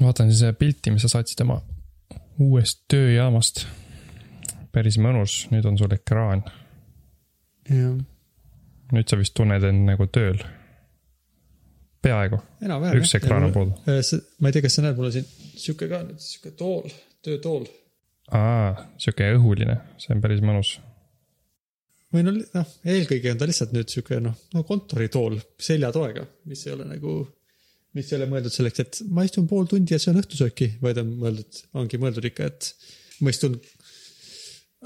vaatan siis pilti, mis sa saatsid oma uuest tööjaamast. päris mõnus, nüüd on sul ekraan. jah. nüüd sa vist tunned end nagu tööl. peaaegu. üks ekraan on puudu. ma ei tea, kas sa näed, mul on siin sihuke ka nüüd, sihuke tool, töötool. aa, sihuke õhuline, see on päris mõnus või no noh, eelkõige on ta lihtsalt nüüd sihuke noh, no kontoritool seljatoega, mis ei ole nagu mis ei ole mõeldud selleks, et ma istun pool tundi ja söön õhtusööki, vaid on mõeldud, ongi mõeldud ikka, et ma istun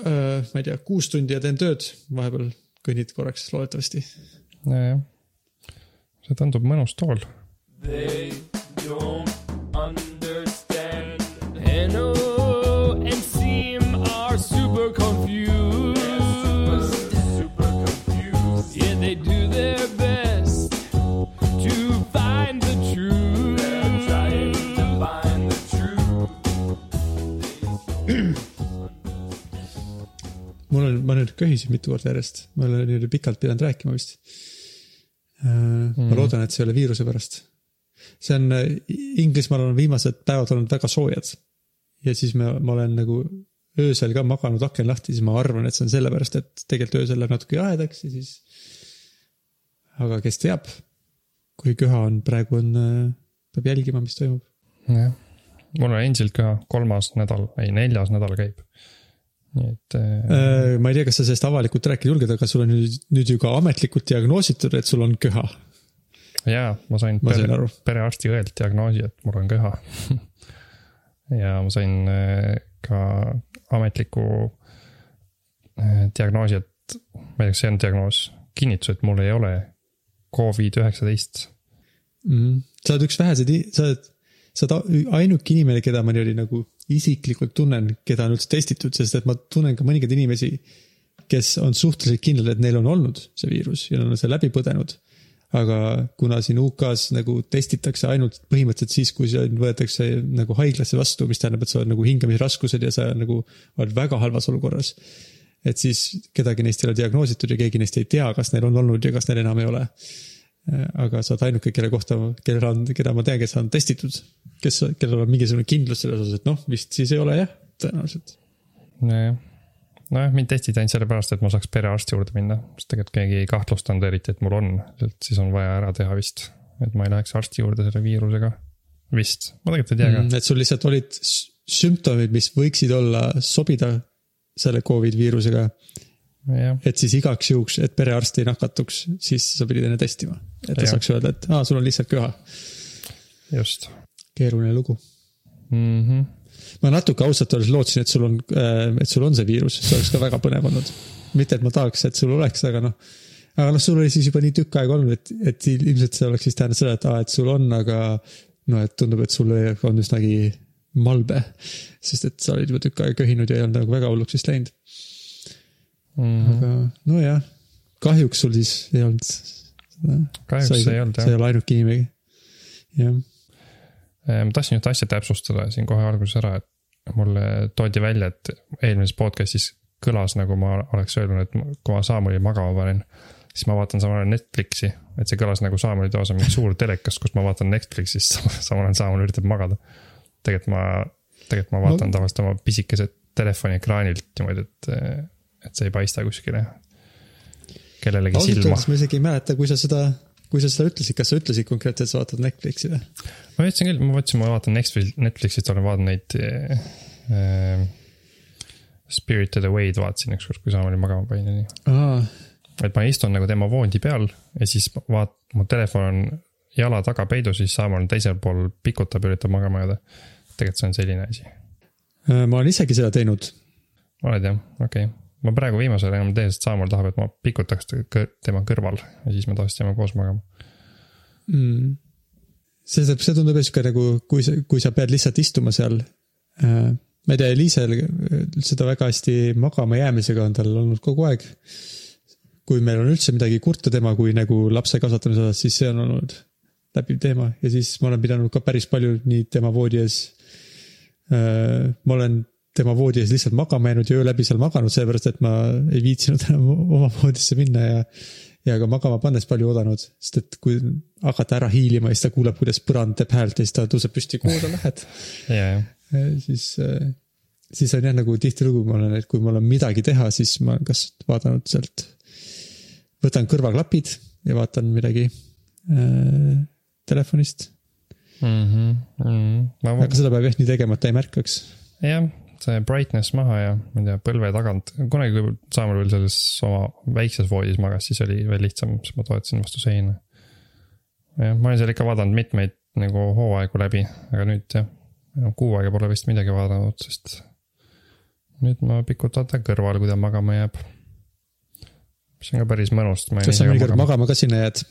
äh,, ma ei tea, kuus tundi ja teen tööd, vahepeal kõnnid korraks loodetavasti. nojah, see tundub mõnus tool. They don't on, ma nüüd köhisin mitu korda järjest, ma olen niimoodi pikalt pidanud rääkima vist. Äh, ma mm. loodan, et see ei ole viiruse pärast. see on, äh, Inglismaal on viimased päevad olnud väga soojad. ja siis me, ma olen nagu öösel ka maganud aken lahti, siis ma arvan, et see on sellepärast, et tegelikult öösel läheb natuke jahedaks ja siis. aga kes teab, kui köha on, praegu on, äh, peab jälgima, mis toimub. jah, mul on endiselt ka kolmas nädal, ei neljas nädal käib nii et äh,. ma ei tea, kas sa sellest avalikult rääkida julged, aga sul on nüüd, nüüd ju ka ametlikult diagnoositud, et sul on köha. jaa, ma sain ma pere, perearsti õelt diagnoosi, et mul on köha ja ma sain äh, ka ametliku äh, diagnoosi, et ma ei tea, kas see on diagnoos, kinnitus, et mul ei ole Covid üheksateist mm,. sa oled üks väheseid, sa oled, sa oled ainuke inimene, keda ma niimoodi nagu isiklikult tunnen, keda on üldse testitud, sest et ma tunnen ka mõningaid inimesi, kes on suhteliselt kindlad, et neil on olnud see viirus ja nad on selle läbi põdenud. aga kuna siin UK-s nagu testitakse ainult põhimõtteliselt siis, kui sind võetakse nagu haiglasse vastu, mis tähendab, et sa oled nagu hingamisraskused ja sa nagu oled väga halvas olukorras. et siis kedagi neist ei ole diagnoositud ja keegi neist ei tea, kas neil on olnud ja kas neil enam ei ole aga sa oled ainuke, kelle kohta, kellel on, keda ma tean, kes on testitud, kes, kellel on mingisugune kindlus selles osas, et noh, vist siis ei ole jah, tõenäoliselt. nojah, nojah, mind testiti ainult sellepärast, et ma saaks perearsti juurde minna, sest tegelikult keegi ei kahtlustanud eriti, et mul on, et siis on vaja ära teha vist. et ma ei läheks arsti juurde selle viirusega, vist, ma tegelikult ei tea ka mm,. et sul lihtsalt olid sümptomid, mis võiksid olla, sobida selle Covid viirusega et siis igaks juhuks, et perearst ei nakatuks, siis sa pidid enne testima. et ta ja. saaks öelda, et aa, sul on lihtsalt köha. just. keeruline lugu mm. -hmm. ma natuke ausalt öeldes lootsin, et sul on, äh, et sul on see viirus, see oleks ka väga põnev olnud. mitte, et ma tahaks, et sul oleks, aga noh. aga noh, sul oli siis juba nii tükk aega olnud, et, et ilmselt see oleks siis tähendanud seda, et aa, et sul on, aga noh, et tundub, et sul on üsnagi malbe. sest et sa olid juba tükk aega köhinud ja ei olnud nagu väga hulluks vist läinud mm. aga nojah, kahjuks sul siis ei olnud. kahjuks sai, ei olnud jah. sa ei ole ainuke inimene, jah. Äh, ma tahtsin ühte asja täpsustada siin kohe alguses ära, et mulle toodi välja, et eelmises podcast'is kõlas nagu ma oleks öelnud, et kui ma Saamuli magama panen, siis ma vaatan samal ajal Netflixi, et see kõlas nagu Saamuli toas on mingi suur telekas, kus ma vaatan Netflixist, samal ajal Saamul üritab magada. tegelikult ma, tegelikult ma vaatan no. tavaliselt oma pisikese telefoni ekraanilt niimoodi, et et see ei paista kuskile kellelegi silma. ma isegi ei mäleta, kui sa seda, kui sa seda ütlesid, kas sa ütlesid konkreetselt, et sa vaatad Netflixi või? ma ütlesin küll, ma mõtlesin, ma vaatan Netflixist, olen vaadanud neid äh,. Spirited Away'd vaatasin ükskord, kui Saam oli magama panin. et ma istun nagu tema voodi peal ja siis vaat-, mu telefon on jala taga peidus, siis Saam on teisel pool pikutab ja üritab magama jääda. tegelikult see on selline asi. Äh, ma olen isegi seda teinud. oled jah, okei okay ma praegu viimasel ajal enam ei tee, sest Saamol tahab, et ma pikutaks tema kõrval ja siis me tavaliselt jääme koos magama mm.. see, see tundub sihuke nagu, kui sa, kui sa pead lihtsalt istuma seal äh,. ma ei tea, Eliisel seda väga hästi magama jäämisega on tal olnud kogu aeg. kui meil on üldse midagi kurta tema kui nagu lapse kasvatamise osas, siis see on olnud läbiv teema ja siis ma olen pidanud ka päris palju nii tema voodi ees äh,. ma olen tema voodi ees lihtsalt magama jäänud ja öö läbi seal maganud, sellepärast et ma ei viitsinud enam oma voodisse minna ja. ja ka magama pannes palju oodanud, sest et kui hakata ära hiilima ja siis ta kuuleb, kuidas põrand teeb häält ja siis ta tõuseb püsti, kuhu sa lähed. ja, siis, siis on jah nagu tihtilugu ma olen, et kui mul on midagi teha, siis ma olen kas vaadanud sealt, võtan kõrvaklapid ja vaatan midagi äh, telefonist. ma aga seda peab jah nii tegema, et ta ei märkaks. jah, see brightness maha ja ma ei tea, põlve tagant, kunagi kui Saamäel veel selles oma väikses voodis magas, siis oli veel lihtsam, siis ma toetasin vastu seina. jah, ma olen seal ikka vaadanud mitmeid nagu hooaegu läbi, aga nüüd jah, enam kuu aega pole vist midagi vaadanud, sest nüüd ma pikutan ta kõrval, kui ta magama jääb. mis on ka päris mõnus. kas sa mõnikord magama ka sinna jääd?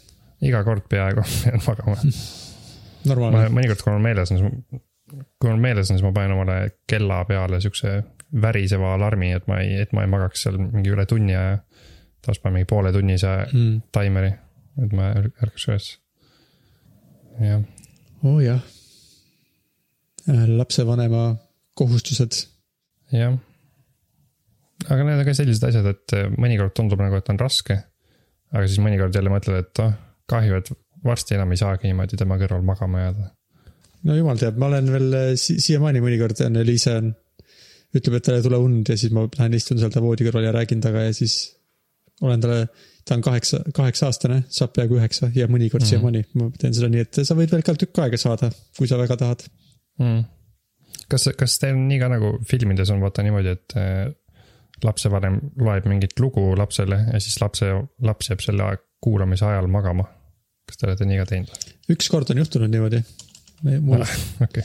iga kord peaaegu jään magama. ma normaalne. mõnikord, kui mul meeles on, kui mul meeles on, siis ma panen omale kella peale siukse väriseva alarmi, et ma ei, et ma ei magaks seal mingi üle tunni aja. taas panen mingi pooletunnise Mm. taimeri, et ma är- ärkaks üles. jah, oo oh, jah. lapsevanema kohustused. jah. aga need on ka sellised asjad, et eh, mõnikord tundub nagu, et on raske. aga siis mõnikord jälle mõtled, et oh, kahju, et varsti enam ei saagi niimoodi tema kõrval magama jääda. No jumal teab, ma olen veel äh, si siiamaani mõnikord on Liise on, ütleb, et tal ei tule und ja siis ma lähen istun seal ta voodi kõrval ja räägin temaga ja siis olen talle, ta on kaheksa, kaheksa aastane, saab peaaegu üheksa ja mõnikord mm siiamaani ma teen seda nii, et sa võid veel ka tükk aega saada, kui sa väga tahad. mm.. kas, kas teil nii ka nagu filmides on vaata niimoodi, et äh, lapsevanem loeb mingit lugu lapsele ja siis lapse, laps jääb selle aeg- kuulamise ajal magama? kas te olete nii ka teinud? ükskord on juhtunud niimoodi. Mul okei.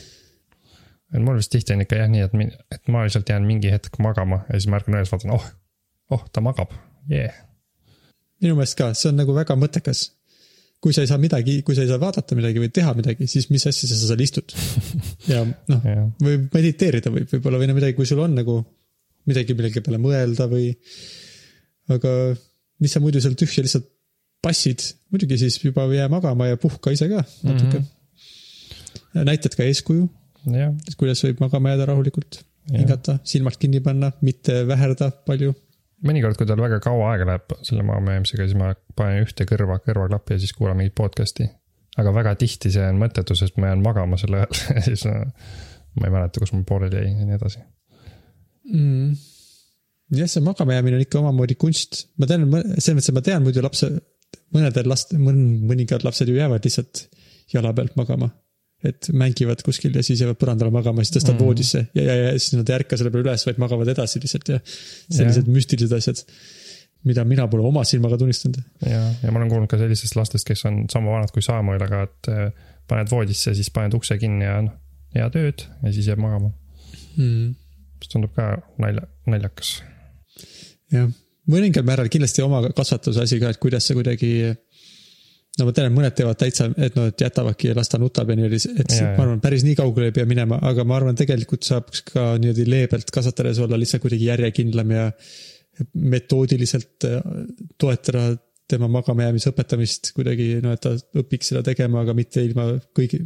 et mul vist tihti on ikka jah nii, et, et ma lihtsalt jään mingi hetk magama ja siis ma ärkan üles, vaatan, oh, oh, ta magab, jee. minu meelest ka, see on nagu väga mõttekas. kui sa ei saa midagi, kui sa ei saa vaadata midagi või teha midagi, siis mis asja sa seal istud? ja noh, jah, või mediteerida võib võib-olla või no midagi, kui sul on nagu midagi, millegi peale mõelda või. aga mis sa muidu seal tühja lihtsalt passid, muidugi siis juba jää magama ja puhka ise ka natuke mm. -hmm. Näitad ka eeskuju, et kuidas võib magama jääda rahulikult, hingata, silmad kinni panna, mitte väherda palju. mõnikord, kui tal väga kaua aega läheb selle magamaajäämisega, siis ma panen ühte kõrva, kõrvaklappi ja siis kuulan mingit podcast'i. aga väga tihti see on mõttetu, sest ma jään magama selle ajal ja siis äh, ma ei mäleta, kus mul pooleli jäi ja nii edasi. mm.. jah, see magamajäämine on ikka omamoodi kunst, ma tean, selles mõttes, et ma tean muidu lapse, mõnedel last, mõningad lapsed ju jäävad lihtsalt jala pealt magama. Et mängivad kuskil ja siis jäävad põrandale magama, siis tõstavad mm. Mhm. voodisse ja, ja, ja siis nad ei ärka selle peale üles, vaid magavad edasi lihtsalt ja sellised yeah. müstilised asjad, mida mina pole oma silmaga tunnistanud. ja, ja ma olen kuulnud ka sellistest lastest, kes on sama vanad kui Samuel, aga et äh, paned voodisse, siis paned ukse kinni ja noh, head ööd ja siis jääb magama. Mm. mis tundub ka nalja, naljakas. jah, mõningal määral kindlasti oma kasvatuse asi ka, et kuidas sa kuidagi. No ma tean, et mõned teevad täitsa, et noh, et jätavadki ja las ta nutab ja niimoodi, et ja. ma arvan, päris nii kaugele ei pea minema, aga ma arvan, tegelikult saaks ka niimoodi leebelt kasvatades olla lihtsalt kuidagi järjekindlam ja metoodiliselt äh, toetada tema magamajäämise õpetamist kuidagi, no et ta õpiks seda tegema, aga mitte ilma kõigi,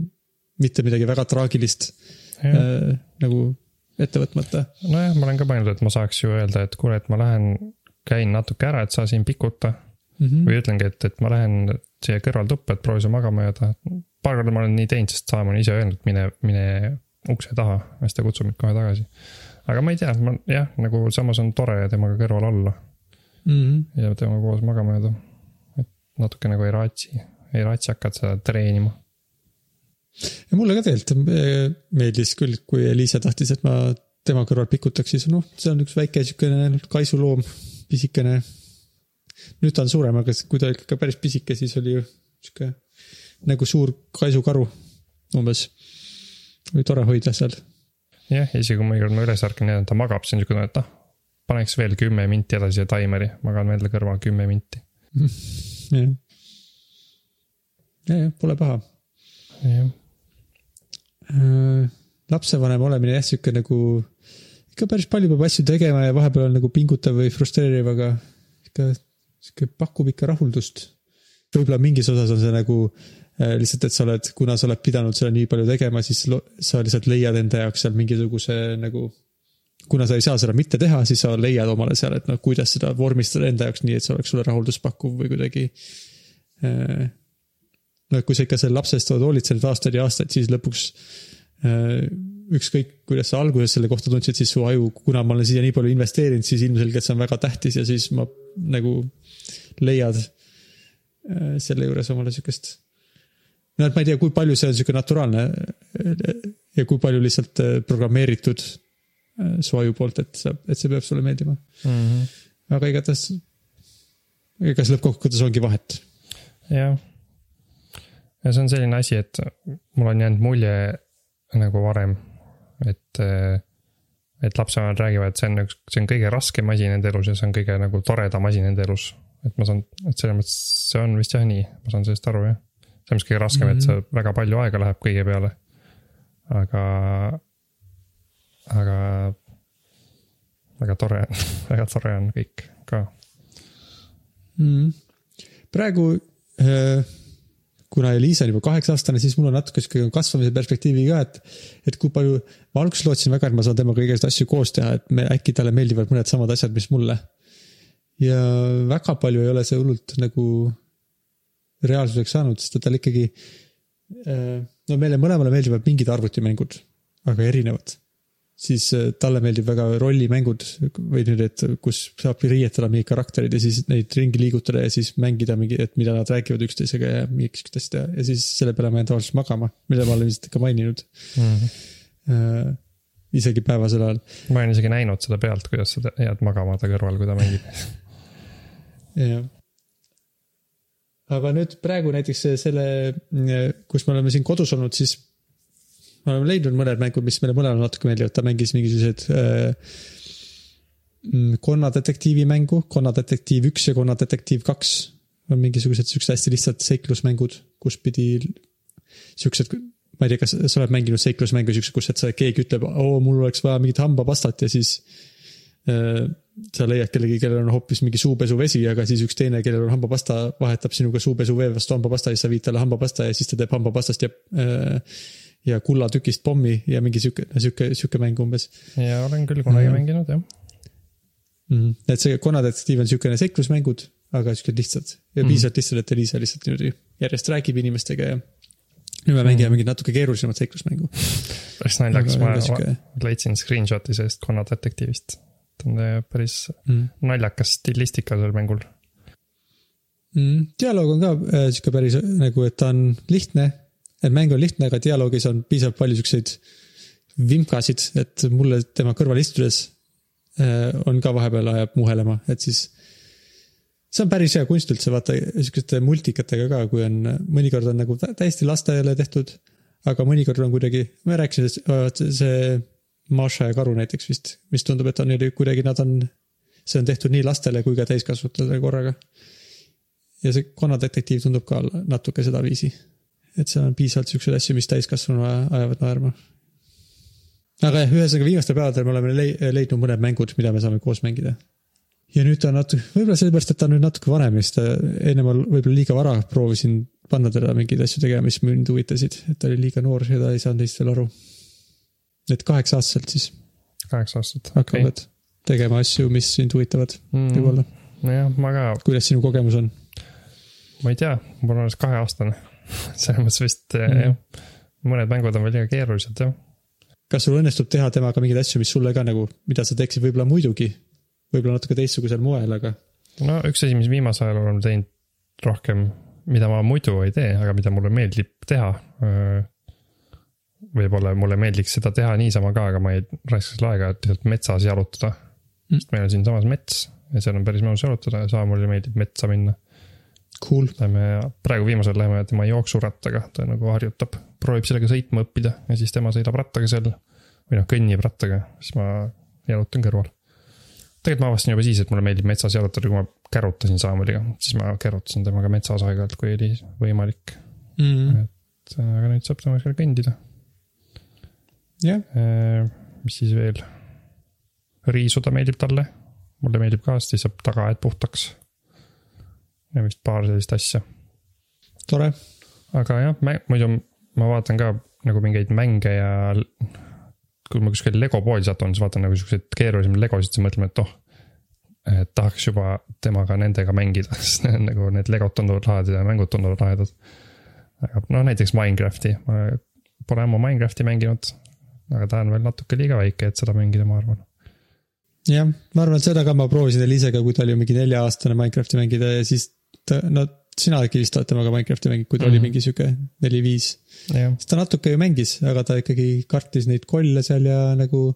mitte midagi väga traagilist äh, nagu ette võtmata. Nojah, ma olen ka mõelnud, et ma saaks ju öelda, et kuule, et ma lähen, käin natuke ära, et sa siin pikuta mm. -hmm. või ütlengi, et, et ma lähen siia kõrvaltuppa, et proovi sa magama jääda. paar korda ma olen nii teinud, sest Saam on ise öelnud, mine, mine ukse taha ja siis ta kutsub mind kohe tagasi. aga ma ei tea, ma jah, nagu samas on tore temaga kõrval olla Mm -hmm. ja temaga koos magama jääda. et natuke nagu ei raatsi, ei raatsi hakata seda treenima. ja mulle ka tegelikult eh, meeldis küll, kui Eliise tahtis, et ma tema kõrval pikutaks, siis noh, see on üks väike siukene kaisuloom, pisikene. Nüüd ta on suurem, aga kui ta oli ikka päris pisike, siis oli ju sihuke nagu suur kaisukaru umbes. oli tore hoida seal. jah, ja isegi kui mõnikord ma üles ärkan ja ta magab, siis on siuke tunne, et noh, paneks veel kümme minti edasi ja taimeri, magan veel kõrval kümme minti. jah, jah, pole paha. jah, Äh, lapsevanem olemine jah, sihuke nagu, ikka päris palju peab asju tegema ja vahepeal on nagu pingutav või frustreeriv, aga ikka sihuke pakub ikka rahuldust. võib-olla mingis osas on see nagu äh, lihtsalt, et sa oled, kuna sa oled pidanud seda nii palju tegema, siis sa lihtsalt leiad enda jaoks seal mingisuguse nagu kuna sa ei saa seda mitte teha, siis sa leiad omale seal, et noh, kuidas seda vormistada enda jaoks nii, et see oleks sulle rahulduspakkuv või kuidagi äh, no kui sa ikka selle lapse eest oled hoolitsenud aastaid ja aastaid, siis lõpuks äh, ükskõik, kuidas sa alguses selle kohta tundsid, siis su aju, kuna ma olen siia nii palju investeerinud, siis ilmselgelt see on väga tähtis ja siis ma nagu leiad äh, selle juures omale sihukest. no et ma ei tea, kui palju see on sihuke naturaalne ja kui palju lihtsalt äh, programmeeritud su aju poolt, et sa, et see peab sulle meeldima mm. -hmm. aga igatahes, ega see lõppkokkuvõttes ongi vahet. jah ja see on selline asi, et mul on jäänud mulje nagu varem, et, et lapsevanemad räägivad, et see on üks, see on kõige raskem asi nende elus ja see on kõige nagu toredam asi nende elus. Et ma saan, et selles mõttes see on vist jah nii, ma saan sellest aru jah. see on vist kõige raskem mm, -hmm. et see väga palju aega läheb kõige peale. aga, aga väga tore on väga tore on kõik ka mm.. praegu äh kuna Liisa on juba kaheksa aastane, siis mul on natuke sihuke kasvamise perspektiivi ka, et. et kui palju, ma alguses lootsin väga, et ma saan temaga igasuguseid asju koos teha, et me äkki talle meeldivad mõned samad asjad, mis mulle. Ja väga palju ei ole see hullult nagu reaalsuseks saanud, sest et tal ikkagi. Äh, no meile mõlemale meeldivad mingid arvutimängud, aga erinevad siis äh, talle meeldib väga rollimängud või nüüd, et kus saab riietada mingid karakterid ja siis neid ringi liigutada ja siis mängida mingi, et mida nad räägivad üksteisega ja mingit sihukest asja ja siis selle peale ma jään tavaliselt magama, mille ma olen ilmselt ikka maininud mm. -hmm. isegi päevasel ajal. ma olen isegi näinud seda pealt, kuidas sa jääd magama ta kõrval, kui ta mängib. jah. Aga nüüd praegu näiteks selle, kus me oleme siin kodus olnud, siis me oleme leidnud mõned mängud, mis meile mõlemale natuke meeldivad, ta mängis mingisuguseid äh, mm, konnadetektiivi mängu, konnadetektiiv üks ja konnadetektiiv kaks. On mingisugused siuksed hästi lihtsad seiklusmängud, kus pidi siuksed, ma ei tea, kas sa oled mänginud seiklusmängu siuksed, kus, et sa, keegi ütleb, oo, mul oleks vaja mingit hambapastat ja siis äh, sa leiad kellegi, kellel on hoopis mingi suupesuvesi, aga siis üks teine, kellel on hambapasta, vahetab sinuga suupesuvee vastu hambapasta ja siis sa viid talle hambapasta ja siis ta teeb hambapastast ja äh, ja kullatükist pommi ja mingi sihuke, sihuke, sihuke mäng umbes. ja olen küll kunagi mm. mänginud jah mm. -hmm. et see konnadetektiiv on siukene seiklusmängud, aga siuksed lihtsad ja mm. piisavalt lihtsad, et Elisa lihtsalt niimoodi järjest räägib inimestega ja. nüüd me mängime mm. mingit natuke keerulisemat seiklusmängu. päris naljakas, ma siuke... leidsin screenshot'i sellest konnadetektiivist. Ta on äh, päris mm. naljakas stilistika sellel mängul mm,. dialoog on ka äh, sihuke päris nagu, et ta on lihtne et mäng on lihtne, aga dialoogis on piisavalt palju siukseid vimkasid, et mulle tema kõrval istudes äh, on ka vahepeal ajab muhelema, et siis. see on päris hea kunst üldse, vaata siukeste multikatega ka, kui on, mõnikord on nagu täiesti lastele tehtud. aga mõnikord on kuidagi, ma rääkisin, see Maša ja karu näiteks vist, mis tundub, et on kuidagi, nad on, see on tehtud nii lastele kui ka täiskasvanutele korraga. ja see konnadetektiiv tundub ka natuke sedaviisi et seal on piisavalt siukseid asju, mis täiskasvanu ajavad naerma. aga jah, ühesõnaga viimastel päevadel me oleme leidnud mõned mängud, mida me saame koos mängida. ja nüüd ta on natuke, võib-olla sellepärast, et ta on nüüd natuke vanem, siis ta, enne ma võib-olla liiga vara proovisin panna teda mingeid asju tegema, mis mind huvitasid, et ta oli liiga noor ja ta ei saanud neist veel aru. Et kaheksa aastaselt siis. kaheksa aastat. hakkavad okay. tegema asju, mis sind huvitavad mm, võib-olla. nojah, ma ka. kuidas sinu kogemus on? ma ei tea, ma olen alles kaheaastane selles mõttes vist mm -hmm. jah, mõned mängud on veel liiga keerulised jah. kas sul õnnestub teha temaga mingeid asju, mis sulle ka nagu, mida sa teeksid võib-olla muidugi, võib-olla natuke teistsugusel moel, aga? no üks asi, mis viimasel ajal olen teinud rohkem, mida ma muidu ei tee, aga mida mulle meeldib teha. Võib-olla mulle meeldiks seda teha niisama ka, aga ma ei raiskaks selle aega, et lihtsalt metsas jalutada mm.. sest meil on siinsamas mets ja seal on päris mõnus jalutada ja sama mulle meeldib metsa minna Cool. Lähme, praegu viimasel läheme tema jooksurattaga, ta nagu harjutab, proovib sellega sõitma õppida ja siis tema sõidab rattaga seal. või noh, kõnnib rattaga, siis ma jalutan kõrval. tegelikult ma avastasin juba siis, et mulle meeldib metsas jalutada, kui ma kärutasin Samueliga, siis ma kärutasin temaga metsas aeg-ajalt, kui oli võimalik mm. -hmm. et aga nüüd saab temaga seal kõndida. Jah yeah.. mis siis veel? riisuda meeldib talle, mulle meeldib ka, sest siis saab tagaaed puhtaks ja vist paar sellist asja. kui ma kuskil Lego poodi satun, siis vaatan nagu siukseid keerulisemaid legosid, siis mõtlen, et oh. et tahaks juba temaga nendega mängida, sest nagu need legod tunduvad lahedad ja mängud tunduvad lahedad. aga no näiteks Minecrafti, ma pole ammu Minecrafti mänginud. Aga ta on veel natuke liiga väike, et seda mängida, ma arvan jah, ma arvan, et seda ka ma proovisin Elisega, kui ta oli mingi nelja-aastane Minecrafti mängida ja siis ta, no sina äkki vist oled temaga Minecrafti mänginud, kui ta mm oli mhm. mingi sihuke neli-viis. siis ta natuke ju mängis, aga ta ikkagi kartis neid kolle seal ja nagu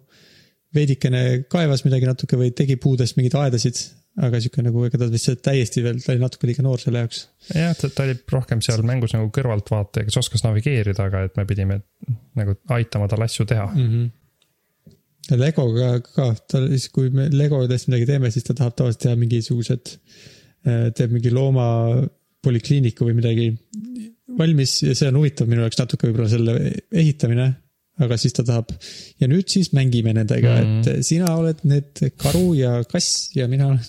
veidikene kaevas midagi natuke või tegi puudest mingeid aedasid. aga sihuke nagu, ega ta vist täiesti veel, ta oli natuke liiga noor selle jaoks. jah, ta, ta oli rohkem seal mängus nagu kõrvaltvaataja, kes oskas navigeerida, aga et me pidime nagu aitama tal asju teha mm. -hmm Legoga ka, ta siis, kui me Legodest midagi teeme, siis ta tahab tavaliselt teha mingisugused, äh, teeb mingi loomapolikliiniku või midagi valmis ja see on huvitav minu jaoks natuke võib-olla selle ehitamine. Aga siis ta tahab ja nüüd siis mängime nendega mm, -hmm. et sina oled need karu ja kass ja mina olen,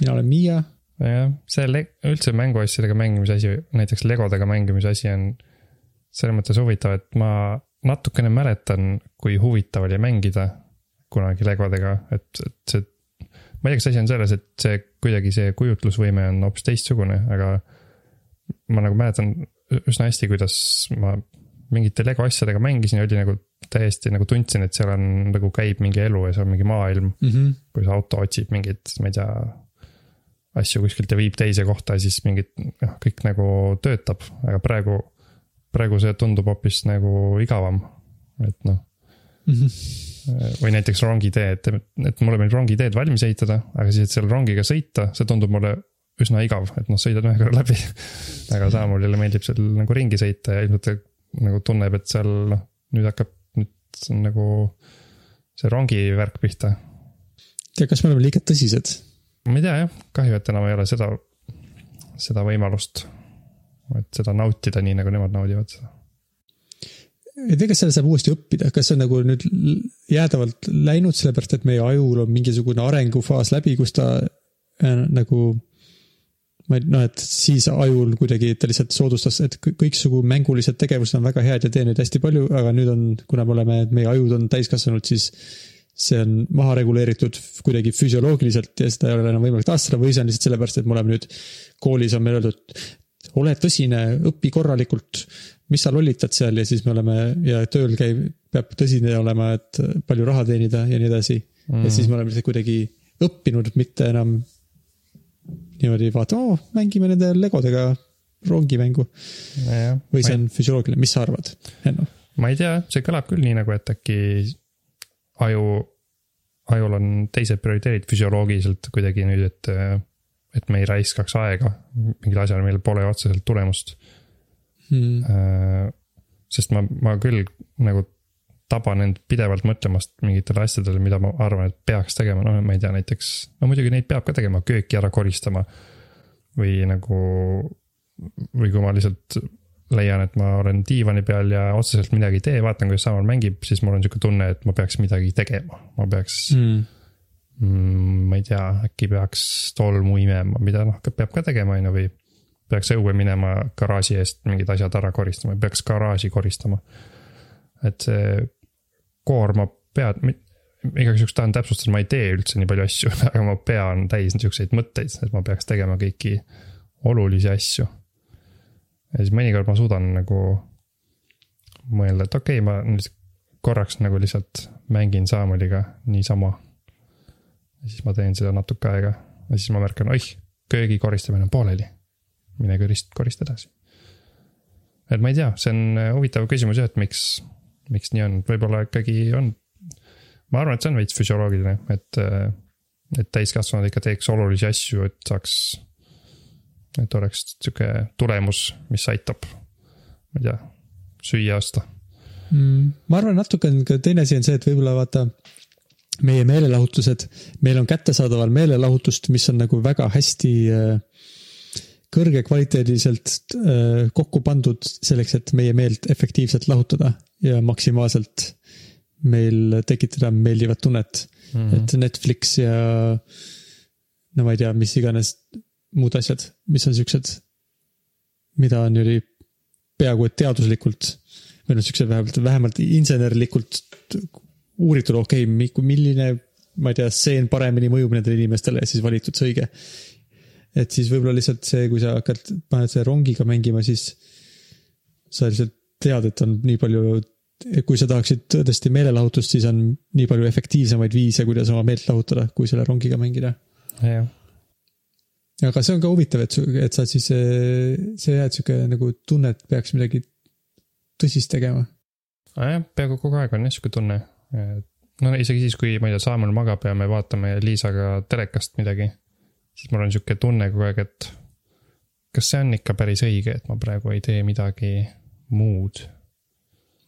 mina olen Miia. jah, see üldse mänguasjadega mängimise asi, näiteks Legodega mängimise asi on selles mõttes huvitav, et ma natukene mäletan, kui huvitav oli mängida kunagi legodega, et, et see. ma ei tea, kas asi on selles, et see kuidagi see kujutlusvõime on hoopis teistsugune, aga. ma nagu mäletan üsna hästi, kuidas ma mingite lego asjadega mängisin ja oli nagu täiesti nagu tundsin, et seal on nagu käib mingi elu ja seal on mingi maailm mm. -hmm. kus auto otsib mingeid, ma ei tea asju kuskilt ja viib teise kohta ja siis mingid, noh, kõik nagu töötab, aga praegu praegu see tundub hoopis nagu igavam, et noh mm. -hmm. või näiteks rongitee, et, et mulle meeldib rongiteed valmis ehitada, aga siis, et selle rongiga sõita, see tundub mulle üsna igav, et noh, sõidad ühe korra läbi. aga Saamulile meeldib seal nagu ringi sõita ja ilmselt nagu tunneb, et seal noh, nüüd hakkab, nüüd on nagu see rongi värk pihta. tea, kas me oleme liiga tõsised? ma ei tea jah, kahju, et enam ei ole seda, seda võimalust et seda nautida nii, nagu nemad naudivad seda. ei tea, kas selle saab uuesti õppida, kas see on nagu nüüd jäädavalt läinud, sellepärast et meie ajul on mingisugune arengufaas läbi, kus ta äh, nagu ma ei, noh, et siis ajul kuidagi ta lihtsalt soodustas, et kõiksugu mängulised tegevused on väga head ja tee neid hästi palju, aga nüüd on, kuna me oleme, meie ajud on täiskasvanud, siis see on maha reguleeritud kuidagi füsioloogiliselt ja seda ei ole enam võimalik taastada või see on lihtsalt sellepärast, et me oleme nüüd koolis on meile öeldud, ole tõsine, õpi korralikult, mis sa lollitad seal? ja siis me oleme ja tööl käib, peab tõsine olema, et palju raha teenida ja nii edasi. Mm.. ja siis me oleme lihtsalt kuidagi õppinud, mitte enam niimoodi vaata, oo, mängime nende legodega rongimängu. või see on ei... füsioloogiline, mis sa arvad, Henno? ma ei tea, see kõlab küll nii nagu, et äkki aju, ajul on teised prioriteedid füsioloogiliselt kuidagi nüüd, et et me ei raiskaks aega mingil asjal, millel pole otseselt tulemust. Hmm.. sest ma, ma küll nagu taban end pidevalt mõtlemast mingitele asjadele, mida ma arvan, et peaks tegema, noh, ma ei tea, näiteks. no muidugi neid peab ka tegema, kööki ära koristama. või nagu, või kui ma lihtsalt leian, et ma olen diivani peal ja otseselt midagi ei tee, vaatan, kuidas Samuel mängib, siis mul on sihuke tunne, et ma peaks midagi tegema, ma peaks mm mm,. ma ei tea, äkki peaks tolmu imema, mida noh, peab ka tegema, on ju, või. peaks õue minema garaaži eest mingid asjad ära koristama, peaks garaaži koristama. et see koormab pead, igaks juhuks tahan täpsustada, ma ei tee üldse nii palju asju, aga mu pea on täis niisuguseid mõtteid, et ma peaks tegema kõiki olulisi asju. ja siis mõnikord ma suudan nagu mõelda, et okei okay,, ma nüüd korraks nagu lihtsalt mängin Samueliga niisama ja siis ma teen seda natuke aega ja siis ma märkan, oih, köögi koristamine on pooleli. mine korist-, korista edasi. et ma ei tea, see on äh, huvitav küsimus jah, et miks, miks nii on, võib-olla ikkagi on. ma arvan, et see on veits füsioloogiline, et, et täiskasvanud ikka teeks olulisi asju, et saaks. et oleks sihuke tulemus, mis aitab, ma ei tea, süüa osta mm,. ma arvan, natuke on ka teine asi on see, et võib-olla vaata meie meelelahutused, meil on kättesaadaval meelelahutust, mis on nagu väga hästi äh, kõrgekvaliteediliselt äh, kokku pandud selleks, et meie meelt efektiivselt lahutada ja maksimaalselt meil tekitada meeldivat tunnet mm. -hmm. et Netflix ja no ma ei tea, mis iganes muud asjad, mis on siuksed, mida on ju peaaegu et teaduslikult või noh, siuksed vähemalt, vähemalt insenerlikult uuritud, okei okay,, milline, ma ei tea, stseen paremini mõjub nendele inimestele ja siis valitud see õige. Et siis võib-olla lihtsalt see, kui sa hakkad, paned selle rongiga mängima, siis sa lihtsalt tead, et on nii palju, kui sa tahaksid tõesti meelelahutust, siis on nii palju efektiivsemaid viise, kuidas oma meelt lahutada, kui selle rongiga mängida. aga see on ka huvitav, et, et sa siis, see jääd sihuke nagu tunne, et peaks midagi tõsist tegema. nojah, peaaegu kogu aeg on jah sihuke tunne. no isegi siis, kui ma ei tea, Saamon magab ja me vaatame Liisaga telekast midagi. Siis mul on sihuke tunne kogu aeg, et kas see on ikka päris õige, et ma praegu ei tee midagi muud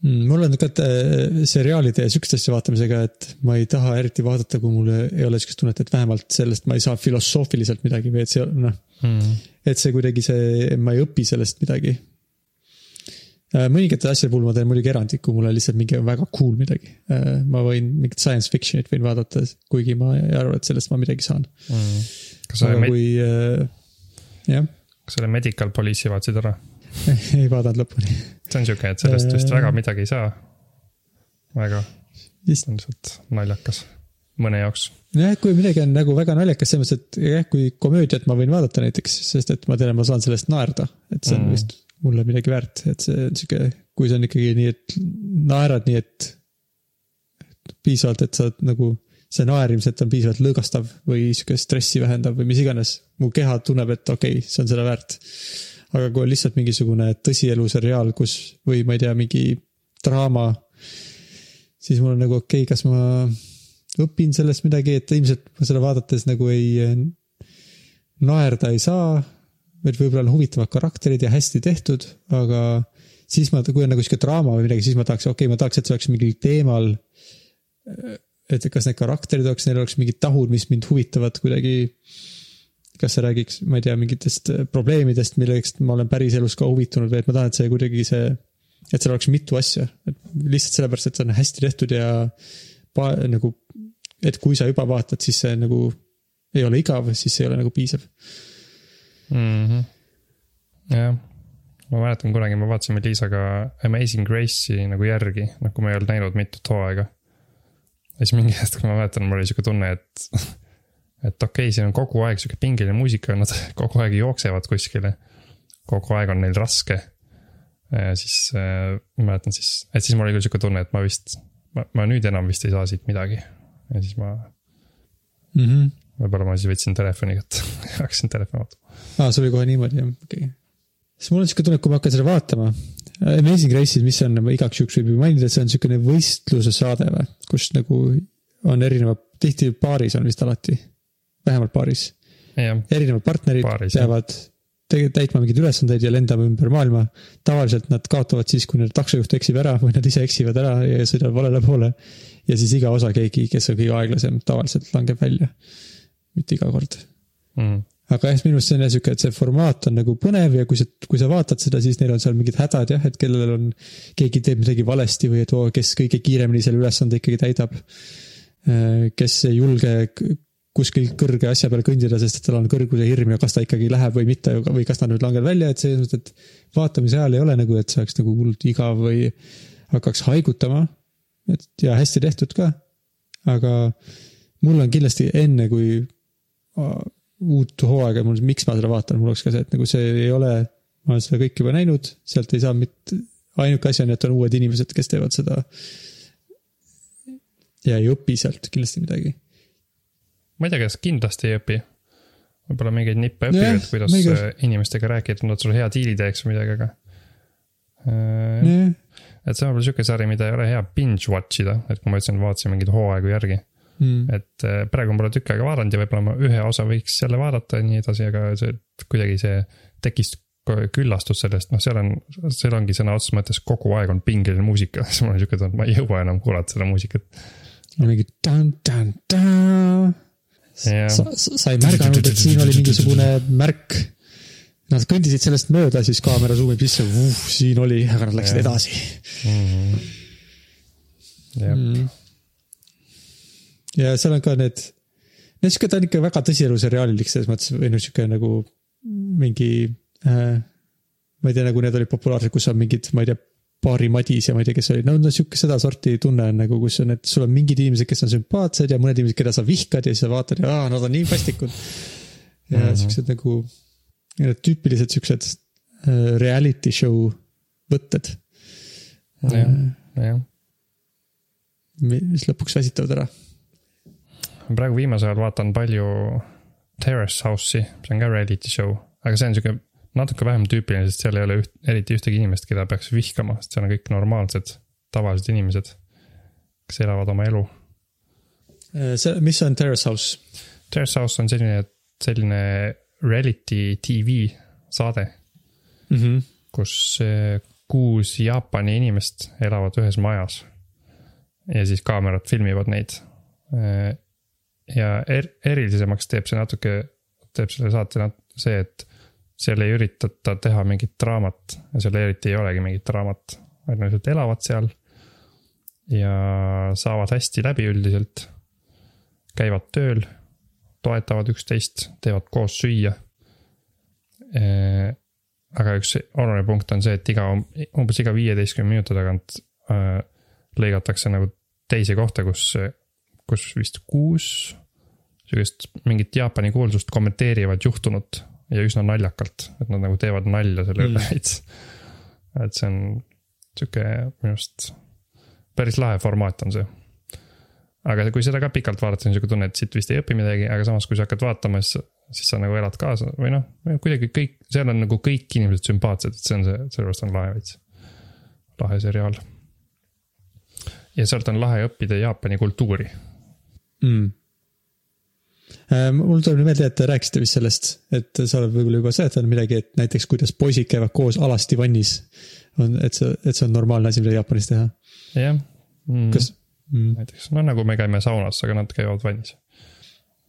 Mm, mul on ka äh, seriaalide ja sihukeste asja vaatamisega, et ma ei taha eriti vaadata, kui mul ei ole sihukest tunnet, et vähemalt sellest ma ei saa filosoofiliselt midagi või et see noh mm., et see kuidagi see, ma ei õpi sellest midagi. Äh, mõningate asjade puhul ma teen muidugi erandi, kui mul on lihtsalt mingi väga cool midagi. Äh, ma võin mingit science fiction'it võin vaadata, kuigi ma ei arva, et sellest ma midagi saan mm.. Aga kui, jah. kas selle Medical Police'i vaatasid ära? ei vaadanud lõpuni. see on sihuke, et sellest vist väga midagi ei saa. väga. on lihtsalt naljakas mõne jaoks. jah, kui midagi on nagu väga naljakas, selles mõttes, et jah, kui komöödiat ma võin vaadata näiteks, sest et ma tean, ma saan sellest naerda, et see on mm. vist mulle midagi väärt, et see on sihuke, kui see on ikkagi nii, et naerad nii, et piisavalt, et sa nagu, see naer ilmselt on piisavalt lõõgastav või sihuke stressi vähendav või mis iganes. mu keha tunneb, et okei okay,, see on seda väärt aga kui on lihtsalt mingisugune tõsielu seriaal, kus või ma ei tea, mingi draama, siis mul on nagu okei okay,, kas ma õpin sellest midagi, et ilmselt ma seda vaadates nagu ei naerda ei saa. et võib-olla on huvitavad karakterid ja hästi tehtud, aga siis ma, kui on nagu sihuke draama või midagi, siis ma tahaks, okei okay,, ma tahaks, et see oleks mingil teemal. Et kas need karakterid oleks, neil oleks mingid tahud, mis mind huvitavad kuidagi kas see räägiks, ma ei tea, mingitest äh, probleemidest, millest ma olen päriselus ka huvitunud või et ma tahan, et see kuidagi see, et seal oleks mitu asja, et lihtsalt sellepärast, et see on hästi tehtud ja pa, nagu, et kui sa juba vaatad, siis see nagu ei ole igav, siis see ei ole nagu piisav mm. -hmm. jah, ma mäletan kunagi me vaatasime Liisaga Amazing Grace'i nagu järgi, noh kui ma ei olnud näinud mitut hooaega. Ja siis mingi hetk ma mäletan, mul oli sihuke tunne, et et okei okay,, siin on kogu aeg sihuke pingeline muusika, nad kogu aeg jooksevad kuskile. kogu aeg on neil raske. siis äh, ma mäletan siis, et siis mul oli küll sihuke tunne, et ma vist, ma nüüd enam vist ei saa siit midagi. ja siis ma mm -hmm.. võib-olla ma siis võtsin telefoni kätte hakkasin telefoni vaatama. aa, see oli kohe niimoodi jah, okei okay.. siis mul on sihuke tunne, et kui ma hakkan seda vaatama. Amazing Race'id, mis on, igaks juhuks võib ju mainida, et see on sihukene võistluse saade või, kus nagu on erinevad, tihti paaris on vist alati vähemalt paaris. erinevad partnerid paaris, peavad täitma mingeid ülesandeid ja lendama ümber maailma. tavaliselt nad kaotavad siis, kui nende taksojuht eksib ära või nad ise eksivad ära ja sõidavad valele poole. ja siis iga osa keegi, kes on kõige aeglasem, tavaliselt langeb välja. mitte iga kord mm. Aga jah, minu arust see on jah sihuke, et see formaat on nagu põnev ja kui sa, kui sa vaatad seda, siis neil on seal mingid hädad jah, et kellel on, keegi teeb midagi valesti või et oo, kes kõige kiiremini selle ülesande ikkagi täidab. Äh, kes ei julge kuskil kõrge asja peal kõndida, sest et tal on kõrguse hirm ja kas ta ikkagi läheb või mitte või kas ta nüüd langeb välja, et selles mõttes, et vaatamise ajal ei ole nagu, et see oleks nagu hullult igav või hakkaks haigutama. et ja hästi tehtud ka. aga mul on kindlasti enne, kui uut hooaega, mul, miks ma seda vaatan, mul oleks ka see, et nagu see ei ole, ma olen seda kõike juba näinud, sealt ei saa mitte, ainuke asi on, et on uued inimesed, kes teevad seda. ja ei õpi sealt kindlasti midagi ma ei tea, kas kindlasti ei õpi. võib-olla mingeid nippe õpivad, kuidas mingi... inimestega rääkida, et nad sulle hea diili teeks või midagi, aga äh,. et see on võib-olla sihuke sari, mida ei ole hea binge watch ida, et kui ma ütlesin, vaatasin mingeid hooaegu järgi mm.. et äh, praegu ma pole tükk aega vaadanud ja võib-olla ma ühe osa võiks jälle vaadata ja nii edasi, aga see kuidagi see tekkis küllastus sellest, noh, seal on, seal ongi sõna otseses mõttes kogu aeg on pingeline muusika, siis mul on sihuke tunne, et ma ei jõua enam kuulata seda muusikat. mingi tan-tan-tan sa, sa ei märganud, et siin oli mingisugune märk. Nad kõndisid sellest mööda, siis kaamera suumib sisse, siin oli, aga nad läksid ja. edasi mm. -hmm. Mm. Ja seal on ka need, no sihuke, ta on ikka väga tõsieluseriaalilik selles mõttes või noh, sihuke nagu mingi äh,. ma ei tea, nagu need olid populaarsed, kus on mingid, ma ei tea, Baari Madis ja ma ei tea, kes oli, no, no sihuke sedasorti tunne on nagu, kus on, et sul on mingid inimesed, kes on sümpaatsed ja mõned inimesed, keda sa vihkad ja siis sa vaatad ja aa, nad on nii vastikud. ja mm -hmm. siuksed nagu, tüüpilised siuksed äh, reality show võtted. jah, jah. mis lõpuks väsitavad ära. Praegu viimasel ajal vaatan palju Terrace House'i, see on ka reality show, aga see on sihuke natuke vähem tüüpiline, sest seal ei ole üht, eriti ühtegi inimest, keda peaks vihkama, sest seal on kõik normaalsed, tavalised inimesed, kes elavad oma elu. Äh, see, mis on Terrace House? Terrace House on selline, selline reality tv saade mm, -hmm. kus äh, kuus Jaapani inimest elavad ühes majas. ja siis kaamerad filmivad neid. Ja er, erilisemaks teeb see natuke, teeb selle saate see, et seal ei üritata teha mingit draamat ja seal eriti ei olegi mingit draamat, vaid nad lihtsalt elavad seal. ja saavad hästi läbi üldiselt. käivad tööl, toetavad üksteist, teevad koos süüa. aga üks oluline punkt on see, et iga, umbes iga viieteistkümne minuti tagant äh, lõigatakse nagu teise kohta, kus, kus vist kuus sihukest mingit Jaapani kuulsust kommenteerivad juhtunut ja üsna naljakalt, et nad nagu teevad nalja selle üle mm. veits. et see on sihuke minu arust päris lahe formaat on see. aga kui seda ka pikalt vaadata, on sihuke tunne, et siit vist ei õpi midagi, aga samas, kui sa hakkad vaatama, siis, siis sa nagu elad kaasa või noh, kuidagi kõik, seal on nagu kõik inimesed sümpaatsed, et see on see, sellepärast on lahe veits. lahe seriaal. ja sealt on lahe õppida Jaapani kultuuri mm Äh, mul tuleb meelde, et te rääkisite vist sellest, et sa oled võib-olla juba seletanud midagi, et näiteks kuidas poisid käivad koos alasti vannis. on, et see, et see on normaalne asi, mida Jaapanis teha. jah mm.. kas mm.? näiteks, no nagu me käime saunas, aga nad käivad vannis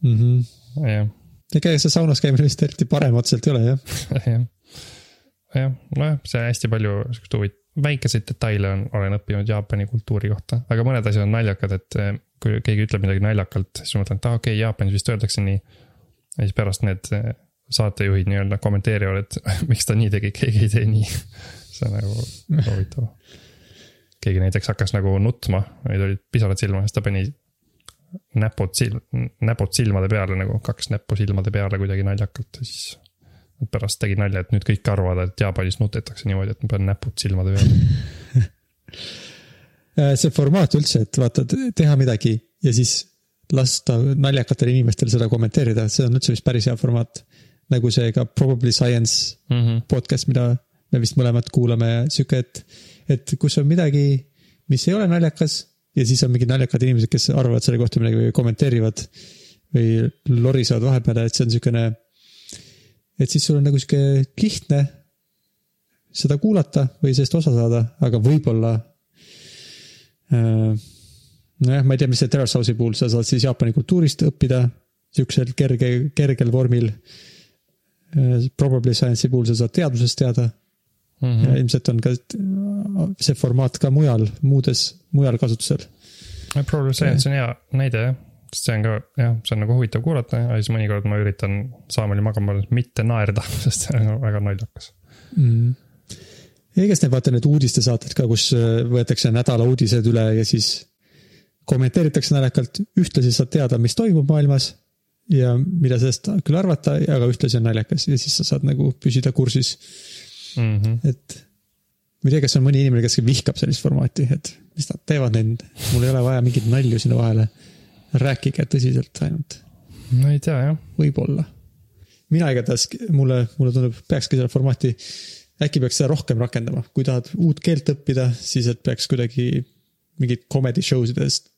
mm. -hmm. jah. ega see saunas käimine vist eriti parem otseselt ei ole, jah jah, jah, nojah, see on hästi palju siukest huvit-, väikeseid detaile on, olen õppinud Jaapani kultuuri kohta, aga mõned asjad on naljakad, et kui keegi ütleb midagi naljakalt, siis ma mõtlen, et aa ah, okei okay,, Jaapanis vist öeldakse nii. ja siis pärast need eh, saatejuhid nii-öelda kommenteerivad, et miks ta nii tegi, keegi ei tee nii. see on nagu huvitav. keegi näiteks hakkas nagu nutma, neil olid pisarad silma, siis ta pani näpud silm, näpud silmade peale nagu kaks näppu silmade peale kuidagi naljakalt ja siis. Pärast tegid nalja, et nüüd kõik arvavad, et Jaapanis nutetakse niimoodi, et ma panen näpud silmade peale see formaat üldse, et vaata, teha midagi ja siis lasta naljakatel inimestel seda kommenteerida, see on üldse vist päris hea formaat. nagu see ka Probably Science mm -hmm. podcast, mida me vist mõlemad kuulame ja sihuke, et, et kus on midagi, mis ei ole naljakas ja siis on mingid naljakad inimesed, kes arvavad selle kohta midagi või kommenteerivad või lorisevad vahepeale, et see on niisugune. et siis sul on nagu sihuke lihtne seda kuulata või sellest osa saada, aga võib-olla Äh, nojah, ma ei tea, mis see Terrace House'i puhul, sa saad siis Jaapani kultuurist õppida sihukesel kerge, kergel vormil. Äh, probably Science'i puhul sa saad teadusest teada mm. -hmm. ja ilmselt on ka see formaat ka mujal, muudes, mujal kasutusel. Probably Science on hea näide jah, sest see on ka jah, see on nagu huvitav kuulata ja siis mõnikord ma üritan saamani magama mitte naerda, sest see on väga naljakas mm. -hmm ja igast need vaata need uudistesaated ka, kus äh, võetakse nädala uudised üle ja siis kommenteeritakse naljakalt, ühtlasi saad teada, mis toimub maailmas. ja mida sellest küll arvata, aga ühtlasi on naljakas ja siis sa saad nagu püsida kursis mm. -hmm. et ma ei tea, kas on mõni inimene, kes vihkab sellist formaati, et mis nad teevad, neid, mul ei ole vaja mingeid nalju sinna vahele. rääkige tõsiselt ainult. no ei tea jah. võib-olla. mina igatahes, mulle, mulle tundub, peakski seda formaati äkki peaks seda rohkem rakendama, kui tahad uut keelt õppida, siis et peaks kuidagi mingit comedy show sidest